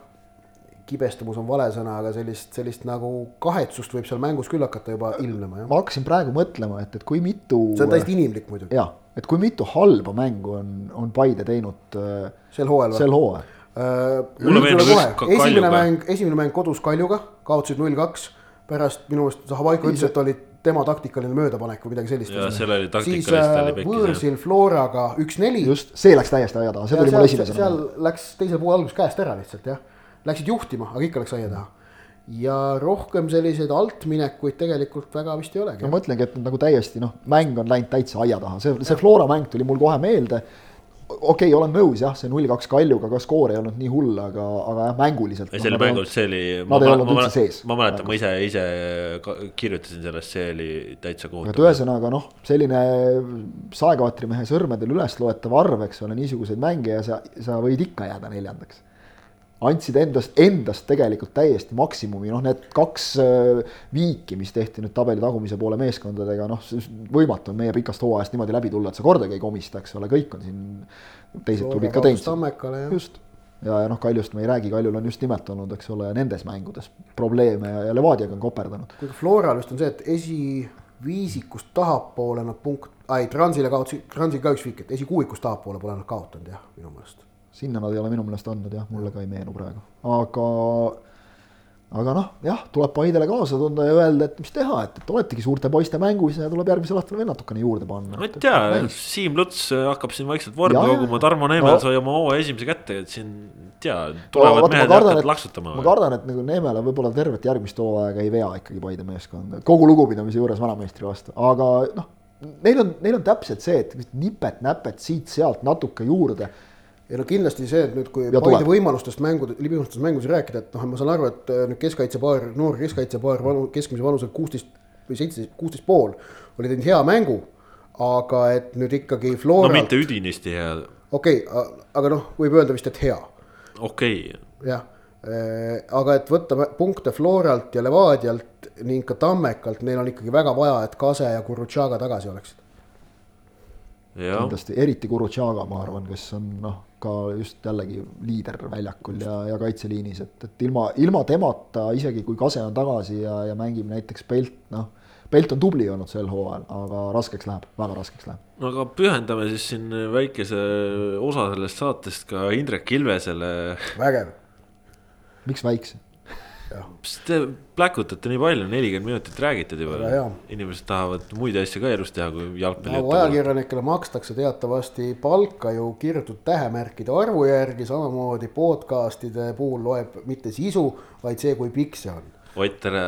kibestumus on vale sõna, aga sellist, sellist nagu kahetsust võib seal mängus küll hakata juba ilmnema. ma hakkasin praegu mõtlema, et, et kui mitu. see on täiesti inimlik muidugi. jah, et kui mitu halba mängu on, on Paide teinud äh, sel hooajal. sel hooajal uh,. esimene mäng, esimene mäng kodus Kaljuga, kaotasid null kaks, pärast minu meelest Zahhovaiko ütles, et oli tema taktikaline möödapanek või midagi sellist. siis äh, võõrsil Floraga üks-neli. just, see läks täiesti aia taha, see tuli mul esimesena. seal läks teisel pool alguses käest ära lihtsalt jah läksid juhtima, aga ikka läks aia taha. ja rohkem selliseid altminekuid tegelikult väga vist ei olegi. no ma mõtlengi, et nagu täiesti noh, mäng on läinud täitsa aia taha, see, see Flora mäng tuli mul kohe meelde. okei okay,, olen nõus jah, see null kaks Kaljuga ka skoor ei olnud nii hull, aga, aga jah, mänguliselt. see oli mängus, see oli. Nad ei olnud üldse sees. ma mäletan, ma ise, ise kirjutasin sellest, see oli täitsa kohutav. et ühesõnaga noh, selline saekaatrimehe sõrmedel üles loetav arv, eks ole, niisuguseid mänge ja sa, sa võid ikka jääda neljandaks andsid endast, endast tegelikult täiesti maksimumi, noh, need kaks äh, viiki, mis tehti nüüd tabeli tagumise poole meeskondadega, noh, võimatu on meie pikast hooajast niimoodi läbi tulla, et sa kordagi ei komista, eks ole, kõik on siin teised tulid ka teinud. just, ja, ja noh, Kaljust me ei räägi, Kaljul on just nimelt olnud, eks ole, nendes mängudes probleeme ja, ja Levadiaga on koperdanud. kuigi Floral just on see, et esiviisikust tahapoole nad punkt, ei, Transile kaotasid, Transil ka üks viik, et esikuuikust tahapoole pole nad kaotanud jah, minu meelest sinna nad ei ole minu meelest andnud jah, mulle ka ei meenu praegu, aga aga noh, jah, tuleb Paidele kaasa tunda ja öelda, et mis teha, et, et oletegi suurte poiste mängus ja tuleb järgmisel aastal veel natukene juurde panna. ma ei tea, Siim Luts hakkab siin vaikselt vormi koguma, Tarmo Neemel no. sai oma hooaja esimese kätte, et siin tea, tulevad no, mehed ja hakkavad laksutama. ma kardan, et nagu Neemele võib-olla tervet järgmist hooaega ei vea ikkagi Paide meeskond, kogu lugupidamise juures vanameistri vastu, aga noh, neil on, neil on täpselt see, et nipet-näpet siit-sealt natuke juurde ja no kindlasti see, et nüüd, kui ja Paide võimalustest mängude, libinustest mängudes rääkida, et noh, ma saan aru, et äh, nüüd keskkaitsepaar, noor keskkaitsepaar vanu, keskmise vanuselt kuusteist, või seitseteist, kuusteist pool oli teinud hea mängu. aga et nüüd ikkagi no Floralt mitte, üdinisti hea, okei okay,, aga noh, võib öelda vist, et hea okei okay.. jah, aga et võtta punkte Floralt ja Levadialt ning ka Tammekalt, neil on ikkagi väga vaja, et Kase ja Gurutšaga tagasi oleksid. kindlasti, eriti Gurutšaga, ma arvan, kes on noh, ka just jällegi liider väljakul ja, ja kaitseliinis, et, et ilma, ilma temata, isegi kui Kase on tagasi ja, ja mängib näiteks Pelt, noh. Pelt on tubli olnud sel hooajal, aga raskeks läheb, väga raskeks läheb. no aga pühendame siis siin väikese osa sellest saatest ka Indrek Ilvesele. vägev. Miks väikse? Mis te pläkutate nii palju, nelikümmend minutit räägite juba inimesed tahavad muid asju ka elus teha, kui jalgpalli nagu. ajakirjanikele makstakse teatavasti palka ju kirjutatud tähemärkide arvu järgi, samamoodi podcast'ide puhul loeb mitte sisu, vaid see, kui pikk see on. Ott, ära,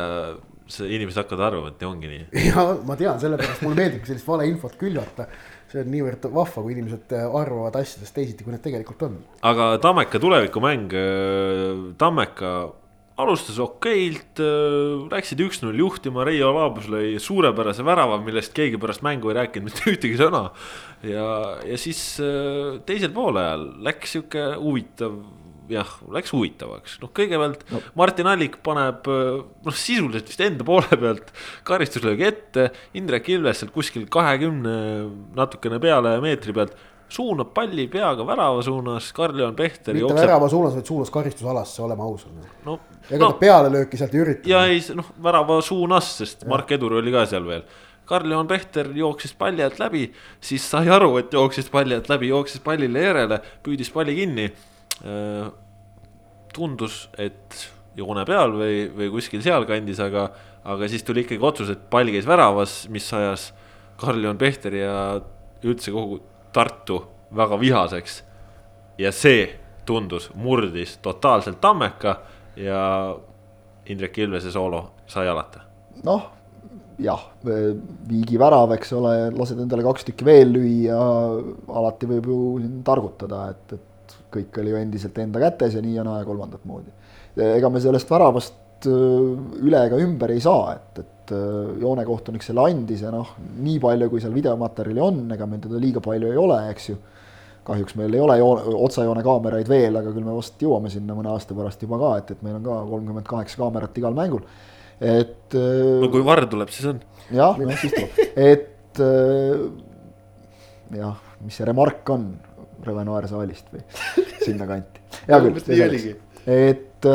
see inimesed hakkavad arvama, et ongi nii. ja ma tean, sellepärast mulle meeldibki sellist valeinfot külvata. see on niivõrd vahva, kui inimesed arvavad asjadest teisiti, kui need tegelikult on. aga Tammeka tulevikumäng, Tammeka alustas okeilt, läksid üks-null juhtima, Reio Laabus lõi suurepärase värava, millest keegi pärast mängu ei rääkinud mitte ühtegi sõna. ja, ja siis äh, teisel poolajal läks sihuke huvitav, jah, läks huvitavaks, noh, kõigepealt no. Martin Allik paneb äh, noh, sisuliselt vist enda poole pealt karistuslöögi ette, Indrek Ilves sealt kuskil kahekümne natukene peale meetri pealt suunab palli peaga värava suunas, Karl-Juhan Pehter mitte jookseb. värava suunas, vaid suunas karistusalasse, oleme ausad. no, ega no ta pealelööki sealt ei ürita. ja ei, noh, värava suunas, sest Mark Edur oli ka seal veel. Karl-Juhan Pehter jooksis palli alt läbi, siis sai aru, et jooksis palli alt läbi, jooksis pallile järele, püüdis palli kinni. tundus, et joone peal või, või kuskil sealkandis, aga, aga siis tuli ikkagi otsus, et pall käis väravas, mis ajas Karl-Juhan Pehteri ja üldse kogu Tartu väga vihaseks. ja see tundus, murdis totaalselt Tammeka ja Indrek Ilvese soolo sai alata. noh, jah, viigi värav, eks ole, lased endale kaks tükki veel lüüa, alati võib ju targutada, et, et kõik oli ju endiselt enda kätes ja nii ja naa ja kolmandat moodi. ega me sellest väravast üle ega ümber ei saa, et, et öö, joonekohtunik selle andis ja noh, nii palju, kui seal videomaterjali on, ega meil teda liiga palju ei ole, eks ju kahjuks meil ei ole joone, otsejoone kaameraid veel, aga küll me vast jõuame sinna mõne aasta pärast juba ka, et, et meil on ka kolmkümmend kaheksa kaamerat igal mängul. et no kui Varr tuleb, siis on. jah, noh siis tuleb, et äh, jah, mis see remark on Revenoir saalist või sinnakanti. hea küll, et,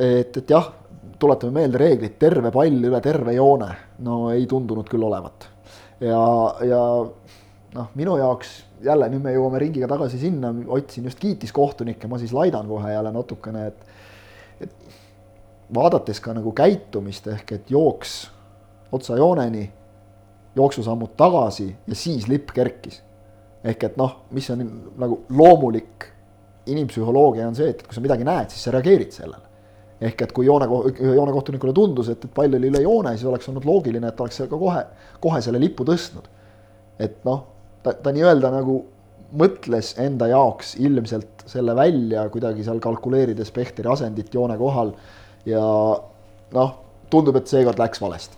et, et jah, tuletame meelde reeglid, terve pall üle terve joone, no ei tundunud küll olevat. ja, ja noh, minu jaoks jälle nüüd me jõuame ringiga tagasi sinna, Ott siin just kiitis kohtunikke, ma siis laidan kohe jälle natukene, et et vaadates ka nagu käitumist ehk et jooks otsajooneni, jooksusammud tagasi ja siis lipp kerkis. ehk et noh, mis on nagu loomulik inimpsühholoogia on see, et kui sa midagi näed, siis sa reageerid sellele. Ehk et kui joone, joonekohtunikule tundus, et, et pall oli üle joone, siis oleks olnud loogiline, et oleks ka kohe, kohe selle lipu tõstnud. et noh, ta, ta nii-öelda nagu mõtles enda jaoks ilmselt selle välja kuidagi seal kalkuleerides Pehteri asendit joone kohal ja noh, tundub, et seekord läks valesti.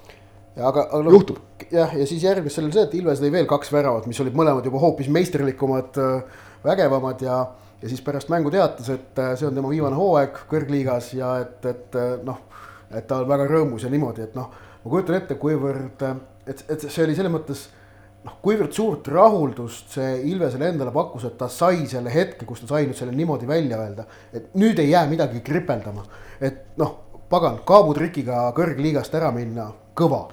ja aga, aga noh, Juhtub. jah, ja siis järgnes sellele see, et Ilves lõi veel kaks väravat, mis olid mõlemad juba hoopis meisterlikumad, vägevamad ja, ja siis pärast mängu teatas, et äh, see on tema viimane hooaeg kõrgliigas ja et, et äh, noh, et ta on väga rõõmus ja niimoodi, et noh, ma kujutan ette, kuivõrd, et, et see oli selles mõttes noh, kuivõrd suurt rahuldust see Ilvesele endale pakkus, et ta sai selle hetke, kus ta sai nüüd selle niimoodi välja öelda, et nüüd ei jää midagi kripeldama, et noh, pagan, kaabutrikiga kõrgliigast ära minna, kõva.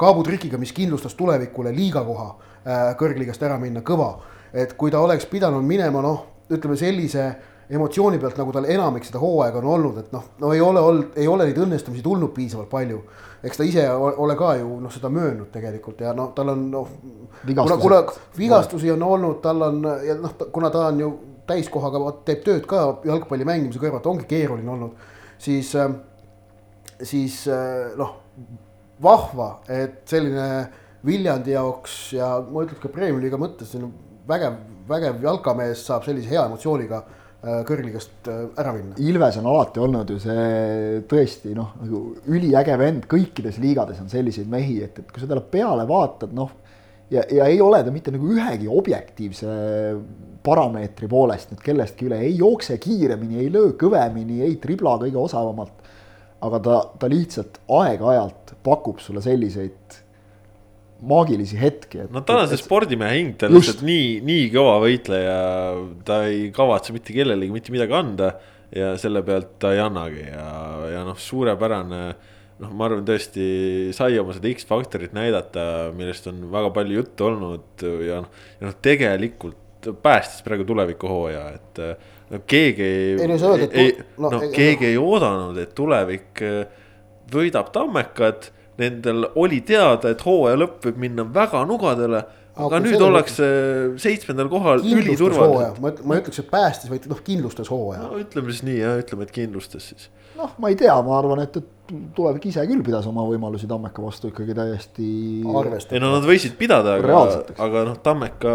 kaabutrikiga, mis kindlustas tulevikule liigakoha äh, kõrgliigast ära minna, kõva. et kui ta oleks pidanud minema noh, ütleme sellise emotsiooni pealt, nagu tal enamik seda hooaega on olnud, et noh, no ei ole olnud, ei ole neid õnnestumisi tulnud piisavalt palju. eks ta ise ole ka ju noh, seda möönnud tegelikult ja noh, tal on noh. kuna, kuna vigastusi on olnud, tal on ja noh, kuna ta on ju täiskohaga teeb tööd ka jalgpalli mängimise kõrvalt, ongi keeruline olnud, siis, siis äh, noh, vahva, et selline Viljandi jaoks ja ma ütleks ka Premiumi liiga mõttes vägev, vägev jalkamees saab sellise hea emotsiooniga äh, kõrgligast äh, ära minna. Ilves on alati olnud ju see tõesti noh, nagu üliäge vend, kõikides liigades on selliseid mehi, et, et kui sa talle peale vaatad, noh ja, ja ei ole ta mitte nagu ühegi objektiivse parameetri poolest nüüd kellestki üle, ei jookse kiiremini, ei löö kõvemini, ei tribla kõige osavamalt. aga ta, ta lihtsalt aeg-ajalt pakub sulle selliseid maagilisi hetki. no tal on see spordimehe hing, ta on lihtsalt nii, nii kõva võitleja, ta ei kavatse mitte kellelegi mitte midagi anda ja selle pealt ta ei annagi ja, ja noh, suurepärane noh, ma arvan, tõesti sai oma seda X-faktorit näidata, millest on väga palju juttu olnud ja noh, ja noh, tegelikult päästis praegu tulevikuhooaja, et no keegi ei, ei, no, ei, no, no keegi ei oodanud, et tulevik võidab Tammekad. Nendel oli teada, et hooaja lõpp võib minna väga nugadele aga, aga nüüd ollakse seitsmendal kohal üliturvaliselt. ma, ma ei ütleks, et päästis, vaid noh, kindlustas hooaja. no ütleme siis nii jah, ütleme, et kindlustas siis. noh, ma ei tea, ma arvan, et, et tulevik ise küll pidas oma võimalusi Tammeka vastu ikkagi täiesti. ei no nad võisid pidada, aga, aga noh, Tammeka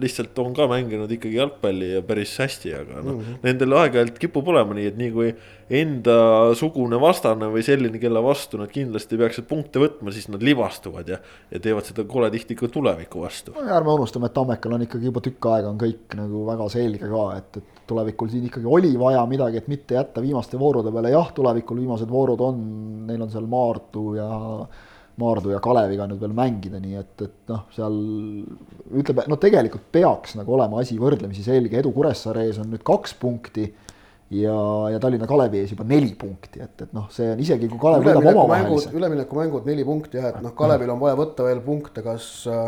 lihtsalt on ka mänginud ikkagi jalgpalli ja päris hästi, aga noh mm -hmm., nendel aeg-ajalt kipub olema nii, et nii kui endasugune vastane või selline, kelle vastu nad kindlasti peaksid punkte võtma, siis nad libastuvad ja. ja teevad seda kole tihti ka tuleviku vastu. ärme unustame, et Tammekal on ikkagi juba tükk aega on kõik nagu väga selge ka, et, et tulevikul siin ikkagi oli vaja midagi, et mitte jätta viimaste voorude peale, jah, tulevikul viimased voorud on, neil on seal Maardu ja Maardu ja Kaleviga nüüd veel mängida, nii et, et noh, seal ütleme, no tegelikult peaks nagu olema asi võrdlemisi selge, edu Kuressaare ees on nüüd kaks punkti ja, ja Tallinna Kalevi ees juba neli punkti, et, et noh, see on isegi kui Kalev võidab omavahelise. üleminekumängud neli punkti jah, et noh, Kalevil on vaja võtta veel punkte, kas äh,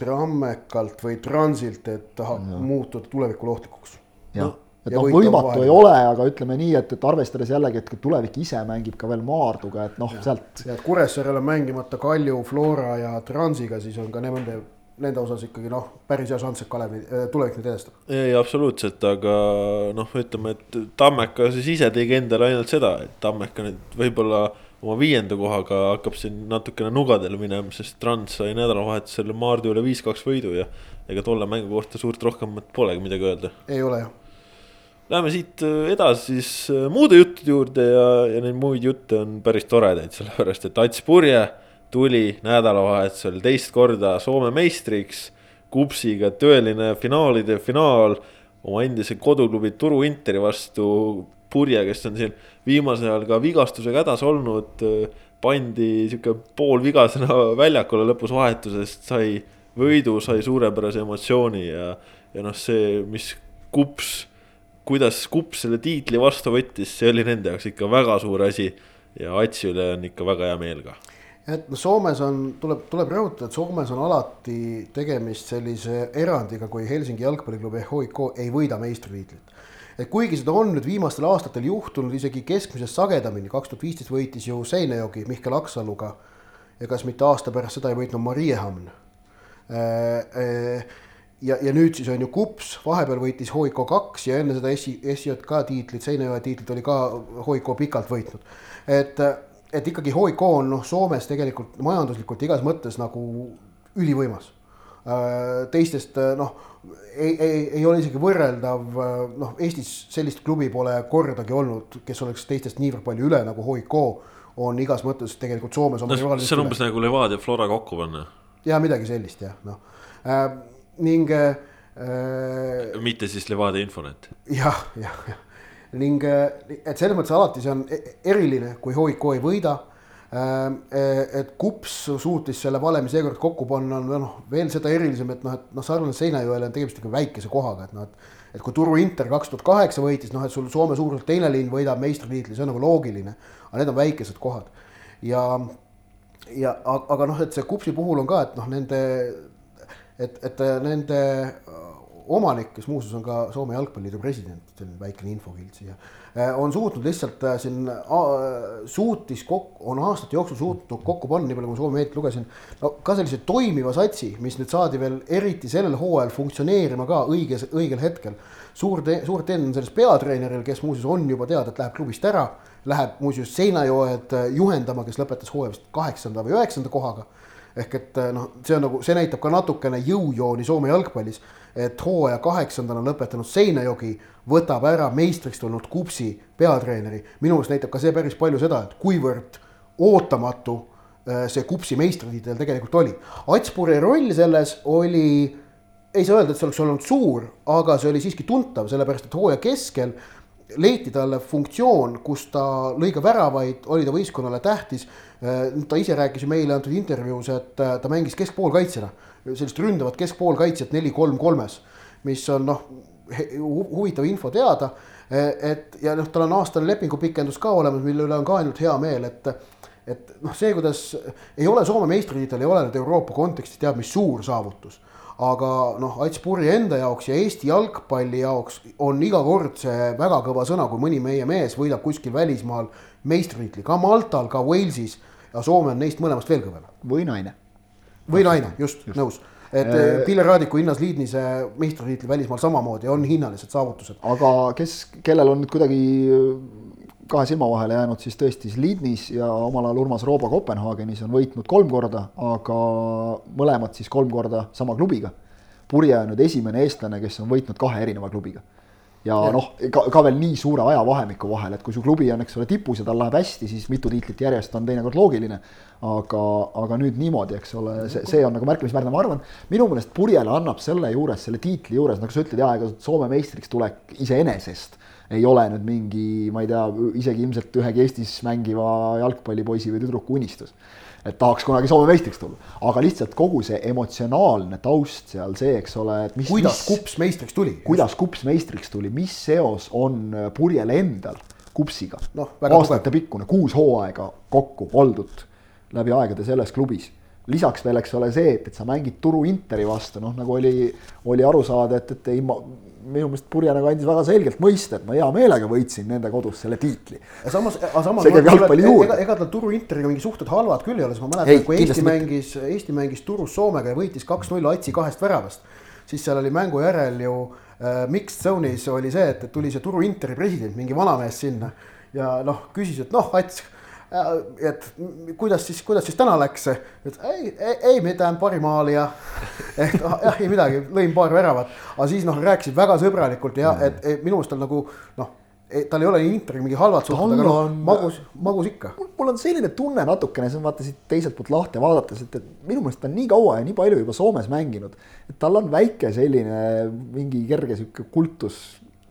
Trammekalt või Transilt, et tahab muutuda tulevikul ohtlikuks. jah no et noh, võimatu ei ole, aga ütleme nii, et, et arvestades jällegi, et tulevik ise mängib ka veel Maarduga, et noh, sealt. ja et Kuressaarel on mängimata Kalju, Flora ja Transiga, siis on ka nende, nende osas ikkagi noh, päris hea šanss, et Kalevi äh, tulevik nüüd edestab. ei, absoluutselt, aga noh, ütleme, et Tammeka siis ise tegi endale ainult seda, et Tammeka nüüd võib-olla oma viienda kohaga hakkab siin natukene nugadele minema, sest Trans sai nädalavahetusel Maardu üle viis-kaks võidu ja ega tolle mängu kohta suurt rohkemat polegi midagi öelda. ei ole jah Läheme siit äh, edasi siis äh, muude juttude juurde ja, ja neid muid jutte on päris toredaid, sellepärast et Ats Purje tuli nädalavahetusel teist korda Soome meistriks. Kupsiga tõeline finaalide finaal oma endise koduklubi Turu Interi vastu. Purje, kes on siin viimasel ajal ka vigastusega hädas olnud, äh, pandi sihuke poolvigasena väljakule lõpus vahetusest, sai võidu, sai suurepärase emotsiooni ja, ja noh, see, mis Kups kuidas Kups selle tiitli vastu võttis, see oli nende jaoks ikka väga suur asi. ja Atsi üle on ikka väga hea meel ka. et Soomes on, tuleb, tuleb rõhutada, et Soomes on alati tegemist sellise erandiga, kui Helsingi jalgpalliklubi HIK ei võida meistritiitlit. et kuigi seda on nüüd viimastel aastatel juhtunud isegi keskmisest sagedamini, kaks tuhat viisteist võitis ju Seinejogi Mihkel Aksaluga ja kas mitte aasta pärast seda ei võitnud Marie Hamn äh, äh, ja, ja nüüd siis on ju Kups, vahepeal võitis Hoiko kaks ja enne seda SI, SJK tiitlit, Seinäjoe tiitlit oli ka Hoiko pikalt võitnud. et, et ikkagi Hoiko on noh, Soomes tegelikult majanduslikult igas mõttes nagu ülivõimas. Teistest noh, ei, ei, ei ole isegi võrreldav, noh, Eestis sellist klubi pole kordagi olnud, kes oleks teistest niivõrd palju üle nagu Hoiko on igas mõttes tegelikult Soomes no, see on umbes nagu Levadia Flora kokku panna. ja midagi sellist jah, noh ning äh,. mitte siis Levadia Infonet ja,. jah, jah, jah ning et selles mõttes alati see on e-, eriline, kui HIK ei võida ähm, e, et Kups suutis selle valemi seekord kokku panna, on noh, veel seda erilisem, et noh, et noh, sarnane Seinäjoele on tegemist ikka väikese kohaga, et noh, et. et kui Turu Inter kaks tuhat kaheksa võitis, noh, et sul Soome suuruselt teine linn võidab meistritiitli, see on nagu loogiline. aga need on väikesed kohad ja, ja aga noh, et see Kupsi puhul on ka, et noh, nende et, et äh, nende äh, omanik, kes muuseas on ka Soome Jalgpalliliidu president, selline väikene infokild siia, äh, on suutnud lihtsalt siin, suutis kokku, on aastate jooksul suutnud kokku panna, nii palju kui ma Soome meediat lugesin, no ka sellise toimiva satsi, mis nüüd saadi veel eriti sellel hooajal funktsioneerima ka õiges, õigel hetkel. suur, suur teen on selles peatreeneril, kes muuseas on juba teada, et läheb klubist ära, läheb muuseas Seinajoed juhendama, kes lõpetas hooaja vist kaheksanda või üheksanda kohaga ehk et noh, see on nagu, see näitab ka natukene jõujooni Soome jalgpallis, et hooaja kaheksandana lõpetanud Seinajogi võtab ära meistriks tulnud Kupsi peatreeneri. minu meelest näitab ka see päris palju seda, et kuivõrd ootamatu äh, see Kupsi meistritiitel tegelikult oli. Atspuri roll selles oli, ei saa öelda, et see oleks olnud suur, aga see oli siiski tuntav, sellepärast et hooaja keskel leiti talle funktsioon, kus ta lõi ka väravaid, oli ta võistkonnale tähtis. Äh, ta ise rääkis ju meile antud intervjuus, et äh, ta mängis keskpoolkaitsjana, sellist ründavat keskpoolkaitsjat neli-kolm-kolmes, mis on noh, huvitav info teada. Et ja noh, tal on aastane lepingupikendus ka olemas, mille üle on ka ainult hea meel, et et noh, see, kuidas ei ole Soome meistritiitel, ei ole nüüd Euroopa kontekstis teab mis suur saavutus aga noh, Ats Purje enda jaoks ja Eesti jalgpalli jaoks on iga kord see väga kõva sõna, kui mõni meie mees võidab kuskil välismaal meistritiitli, ka Maltal, ka Walesis ja Soome on neist mõlemast veel kõvem. või naine. või naine, just, just., nõus et äh, Pille Raadiku hinnas Liidnise meistritiitli välismaal samamoodi on hinnalised saavutused. aga kes, kellel on nüüd kuidagi kahe silma vahele jäänud, siis tõesti Slidnis ja omal ajal Urmas Rooba Kopenhaagenis on võitnud kolm korda, aga mõlemad siis kolm korda sama klubiga. Purje on nüüd esimene eestlane, kes on võitnud kahe erineva klubiga. ja, ja. noh, ka, ka veel nii suure ajavahemiku vahel, et kui su klubi on, eks ole, tipus ja tal läheb hästi, siis mitu tiitlit järjest on teinekord loogiline. aga, aga nüüd niimoodi, eks ole, see, see on nagu märkimisväärne, ma arvan, minu meelest Purjele annab selle juures, selle tiitli juures, nagu sa ütled, jaa, ega Soome meistriks tulek iseenesest ei ole nüüd mingi, ma ei tea, isegi ilmselt ühegi Eestis mängiva jalgpallipoisi või tüdruku unistus. et tahaks kunagi Soome meistriks tulla, aga lihtsalt kogu see emotsionaalne taust seal, see, eks ole, et mis. kuidas mis, Kups meistriks tuli? kuidas Kups meistriks tuli, mis seos on Purjel endal Kupsiga no,? aastatepikkune, kuus hooaega kokku oldud läbi aegade selles klubis lisaks veel, eks ole, see, et, et sa mängid Turu Interi vastu, noh nagu oli, oli aru saada, et, et ei, minu meelest Purje nagu andis väga selgelt mõista, et ma hea meelega võitsin nende kodus selle tiitli. samas, samas see käib jalgpalli juurde. ega, ega tal Turu Interiga mingi suhted halvad küll ei ole, sest ma mäletan, kui Eesti mängis, Eesti mängis Turus Soomega ja võitis kaks-null Atsi kahest väravast, siis seal oli mängu järel ju äh, mixed zone'is oli see, et, et tuli see Turu Interi president, mingi vanamees sinna ja noh, küsis, et noh, Ats et kuidas siis, kuidas siis täna läks? ütles ei, ei, ei mitään parim maali ja et ah, jah, ei midagi, lõin paar väravat, aga siis noh, rääkisid väga sõbralikult ja et, et minu meelest on nagu noh tal ei ole Interiga mingi halvad suhted, aga noh, magus, magus ikka. mul on selline tunne natukene, see on vaata siit teiselt poolt lahti vaadates, et, et minu meelest ta on nii kaua ja nii palju juba Soomes mänginud, et tal on väike selline mingi kerge sihuke kultus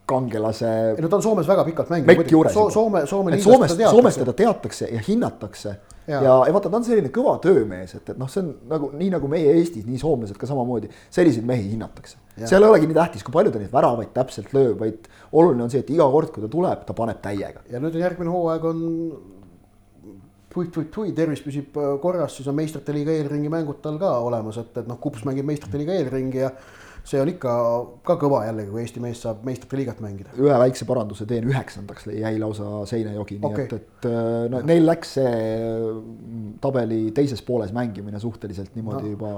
kangelase. ei no ta on Soomes väga pikalt mänginud. So, Soome, Soome liigas Soomes, teda teatakse. Soomes teda teatakse ja hinnatakse. ja, ja, ja vaata, ta on selline kõva töömees, et, et noh, see on nagu nii nagu meie Eestis, nii soomlased ka samamoodi, selliseid mehi hinnatakse. seal ei olegi nii tähtis, kui palju ta neid väravaid täpselt lööb, vaid oluline on see, et iga kord, kui ta tuleb, ta paneb täiega. ja nüüd on järgmine hooaeg on tui-tui-tui, tervis püsib äh, korras, siis on meistrite liiga eelringi mängud tal ka olemas, et, et noh, Kups mängib meistrite liiga eelringi ja see on ikka ka kõva jällegi, kui Eesti mees saab meistrite liigat mängida. ühe väikse paranduse teen, üheksandaks jäi lausa Seinajogi okay., nii et, et no, neil läks see mm, tabeli teises pooles mängimine suhteliselt niimoodi no, juba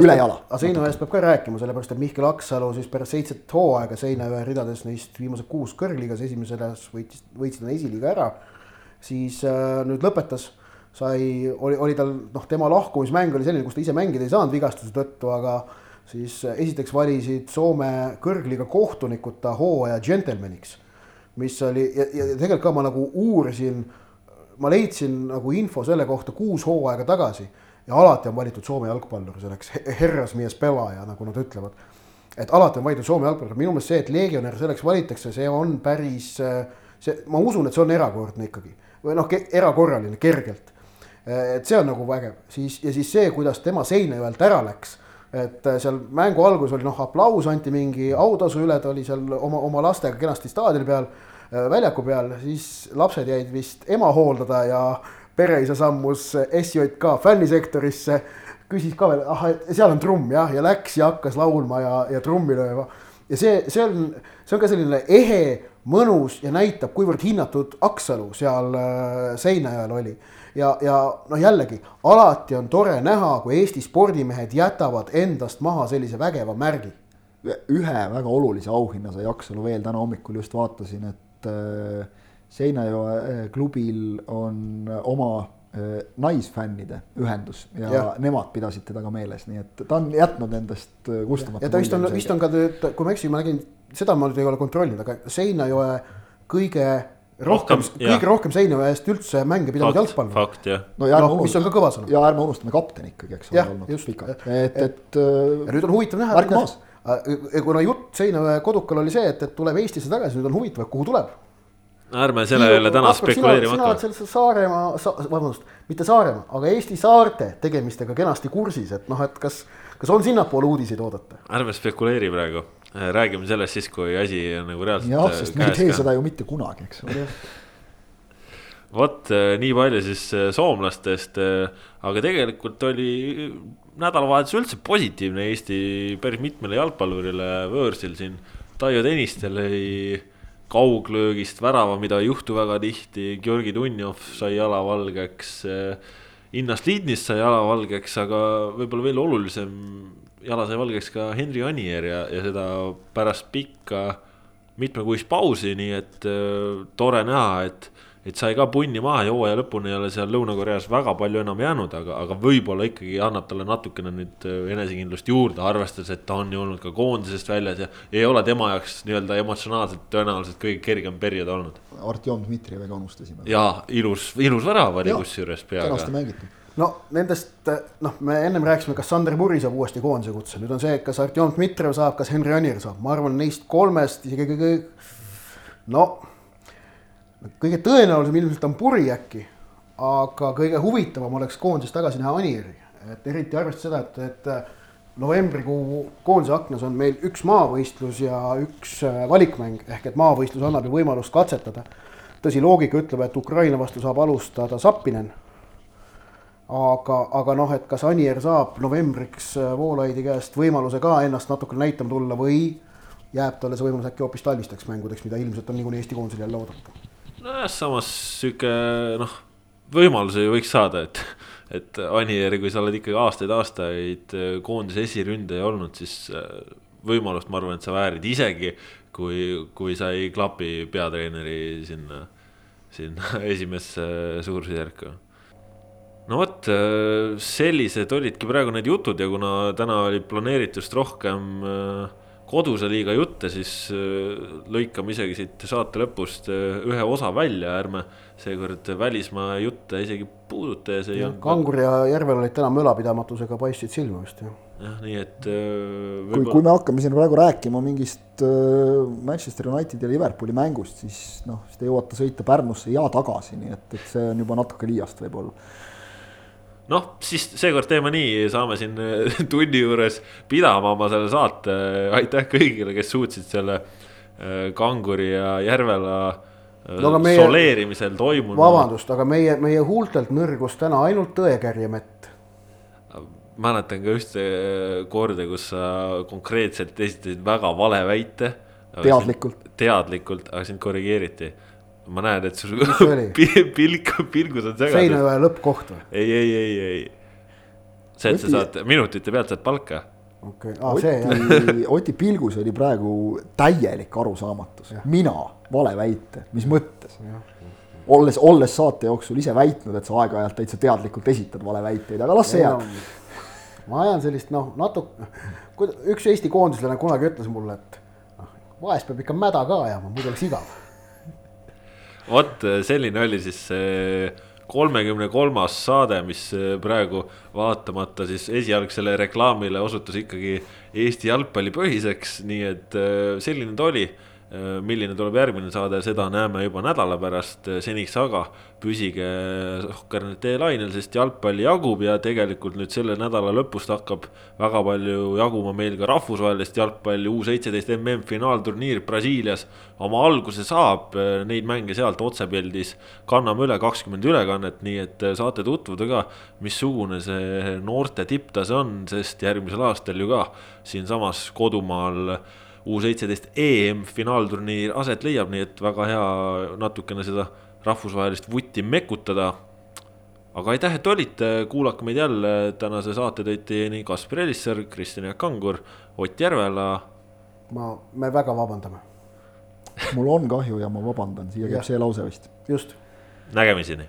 üle jala. aga Seinajoest peab ka rääkima, sellepärast et Mihkel Aksalu siis pärast seitset hooaega Seinajoe ridades neist viimased kuus kõrgliigas esimeses võitis, võitsid nad esiliiga ära, siis äh, nüüd lõpetas sai, oli, oli tal noh, tema lahkumismäng oli selline, kus ta ise mängida ei saanud vigastuse tõttu, aga siis äh, esiteks valisid Soome kõrgliiga kohtunikud ta hooaja džentelmeniks. mis oli ja, ja tegelikult ka ma nagu uurisin, ma leidsin nagu info selle kohta kuus hooaega tagasi ja alati on valitud Soome jalgpallur selleks herrasmees pelaja, nagu nad ütlevad. et alati on valitud Soome jalgpallur, minu meelest see, et legionär selleks valitakse, see on päris, äh, see, ma usun, et see on erakordne ikkagi või noh, erakorraline kergelt. Äh, et see on nagu vägev, siis ja siis see, kuidas tema Seinajõelt ära läks et äh, seal mängu algus oli noh, aplaus anti mingi autasu üle, ta oli seal oma, oma lastega kenasti staadioni peal, äh, väljaku peal, siis lapsed jäid vist ema hooldada ja pereisa sammus SJK fännisektorisse, küsis ka veel, ah, et seal on trumm jah, ja läks ja hakkas laulma ja, ja trummi lööma. ja see, see on, see on ka selline ehe, mõnus ja näitab, kuivõrd hinnatud Aksalu seal äh, Seinajal oli ja, ja noh, jällegi alati on tore näha, kui Eesti spordimehed jätavad endast maha sellise vägeva märgi. ühe väga olulise auhinna sai Aksalu veel täna hommikul just vaatasin, et äh, Seinajoe äh, klubil on oma äh, naisfännide ühendus ja, ja nemad pidasid teda ka meeles, nii et ta on jätnud endast äh, kustumata ja ta vist on, vist on ka kui ma ei eksi, ma nägin, seda ma nüüd ei ole kontrollinud, aga Seinajoe kõige rohkem, kõige rohkem Seinajoe eest üldse mänge pidanud fakt, jalgpallur. fakt jah. no ja ärme mis on ka kõva sõna. ja ärme unustame kapten ikkagi, eks ole, olnud just. pikalt, et, et äh, ja nüüd on huvitav näha, Märk maas. kuna jutt Seinajoe kodukal oli see, et, et tuleb Eestisse tagasi, nüüd on huvitav, et kuhu tuleb ärme selle üle täna spekuleerima sina oled hakka. selle Saaremaa sa,, vabandust, mitte Saaremaa, aga Eesti saarte tegemistega kenasti kursis, et noh, et kas, kas on sinnapoole uudiseid oodata? ärme spekuleeri praegu, räägime sellest siis, kui asi on nagu reaalselt jah, äh, sest me ei tee ka. seda ju mitte kunagi, eks ole. vot äh, nii palju siis äh, soomlastest, aga tegelikult oli nädalavahetus üldse positiivne Eesti päris mitmele jalgpallurile võõrsil siin. Taio Tõniste lõi kauglöögist värava, mida ei juhtu väga tihti, Georgi Dunjov sai jala valgeks. Innas Liidnist sai jala valgeks, aga võib-olla veel olulisem, jala sai valgeks ka Henri Anier ja, ja seda pärast pikka mitmekuist pausi, nii et äh, tore näha, et, et sai ka punni maha ja hooaja lõpuni ei ole seal Lõuna-Koreas väga palju enam jäänud, aga, aga võib-olla ikkagi annab talle natukene nüüd äh, enesekindlust juurde, arvestades, et ta on ju olnud ka koondisest väljas ja ei ole tema jaoks nii-öelda emotsionaalselt tõenäoliselt kõige kergem periood olnud. Artjom Dmitrijeviga unustasime. ja ilus, ilus värav oli Jaa, kusjuures kenasti peaga. mängitud. No nendest noh, me ennem rääkisime, kas Sander Puri saab uuesti koondise kutse, nüüd on see, kas Artjom Dmitrijev saab, kas Henri Anier saab, ma arvan, neist kolmest isegi kõige no kõige tõenäolisem ilmselt on Puri äkki, aga kõige huvitavam oleks koondises tagasi näha Anieri, et eriti arvestades seda, et, et novembrikuu koondise aknas on meil üks maavõistlus ja üks äh, valikmäng. Ehk et maavõistlus annab ju võimalust katsetada. tõsi, loogika ütleb, et Ukraina vastu saab alustada Zappinen aga, aga noh, et kas Anier saab novembriks äh, Voolaidi käest võimaluse ka ennast natukene näitama tulla või jääb talle see võimalus äkki hoopis talvisteks mängudeks, mida ilmselt on niikuinii Eesti koondisel jälle oodata. nojah, samas sihuke noh, võimaluse ju võiks saada, et, et Anier, kui sa oled ikkagi aastaid-aastaid koondise esiründaja olnud, siis äh, võimalust, ma arvan, et sa väärid isegi kui, kui sa ei klapi peatreeneri sinna, sinna esimesse suurusjärku no vot, sellised olidki praegu need jutud ja kuna täna oli planeeritust rohkem äh, koduse liiga jutte, siis äh, lõikame isegi siit saate lõpust äh, ühe osa välja, ärme seekord välismaa jutte isegi puuduta ja see ei olnud. Kangur ja Järvel olid täna mölapidamatusega paistsid silma vist jah. jah, nii et äh, kui, kui me hakkame siin praegu rääkima mingist äh, Manchester Unitedi ja Liverpooli mängust, siis noh, siis te jõuate sõita Pärnusse ja tagasi, nii et, et see on juba natuke liiast võib-olla. noh, siis seekord teeme nii, saame siin äh, tunni juures pidama oma selle saate. aitäh kõigile, kes suutsid selle äh, Kanguri ja Järvela äh, No meie- soleerimisel toimunud. vabandust, aga meie, meie huultelt nõrgus täna ainult tõekärjemett. mäletan ka ühte korda, kus sa konkreetselt esitasid väga vale väite. Teadlikult. teadlikult, aga sind korrigeeriti. Ma näen, et sul pilk, pilgus on segadus. Seinajoe lõppkoht või? ei, ei, ei, ei. see, et sa Oti- saad minutite pealt saad palka. okei, aa see jah. Oti, pilgus oli praegu täielik arusaamatus, mina vale väite, mis mõttes? olles, olles saate jooksul ise väitnud, et sa aeg-ajalt täitsa teadlikult esitad valeväiteid, aga las see jääb. ma ajan sellist noh, natuke, üks Eesti koondislane kunagi ütles mulle, et noh, vahest peab ikka mäda ka ajama, muidu oleks igav. Vot selline oli siis see kolmekümne kolmas saade, mis praegu vaatamata siis esialgsele reklaamile osutus ikkagi Eesti jalgpalli põhiseks, nii et selline ta oli. Milline tuleb järgmine saade, seda näeme juba nädala pärast, seniks aga püsige Sohkernet lainel, sest jalgpalli jagub ja tegelikult nüüd selle nädala lõpust hakkab väga palju jaguma meil ka rahvusvahelist jalgpalli, U seitseteist mm finaalturniir Brasiilias oma alguse saab, neid mänge sealt otsepildis kanname üle kakskümmend ülekannet, nii et saate tutvuda ka, missugune see noorte tipptase on, sest järgmisel aastal ju ka siinsamas kodumaal U seitseteist EM finaalturniir aset leiab, nii et väga hea natukene seda rahvusvahelist vutti mekutada. Aga aitäh, et olite, kuulake meid jälle, tänase saate tõid teieni Kaspar Elisser, Kristjan Jaak Kangur, Ott Järvela. ma, me väga vabandame, mul on kahju ja ma vabandan, siia käib see lause vist. Just. Nägemiseni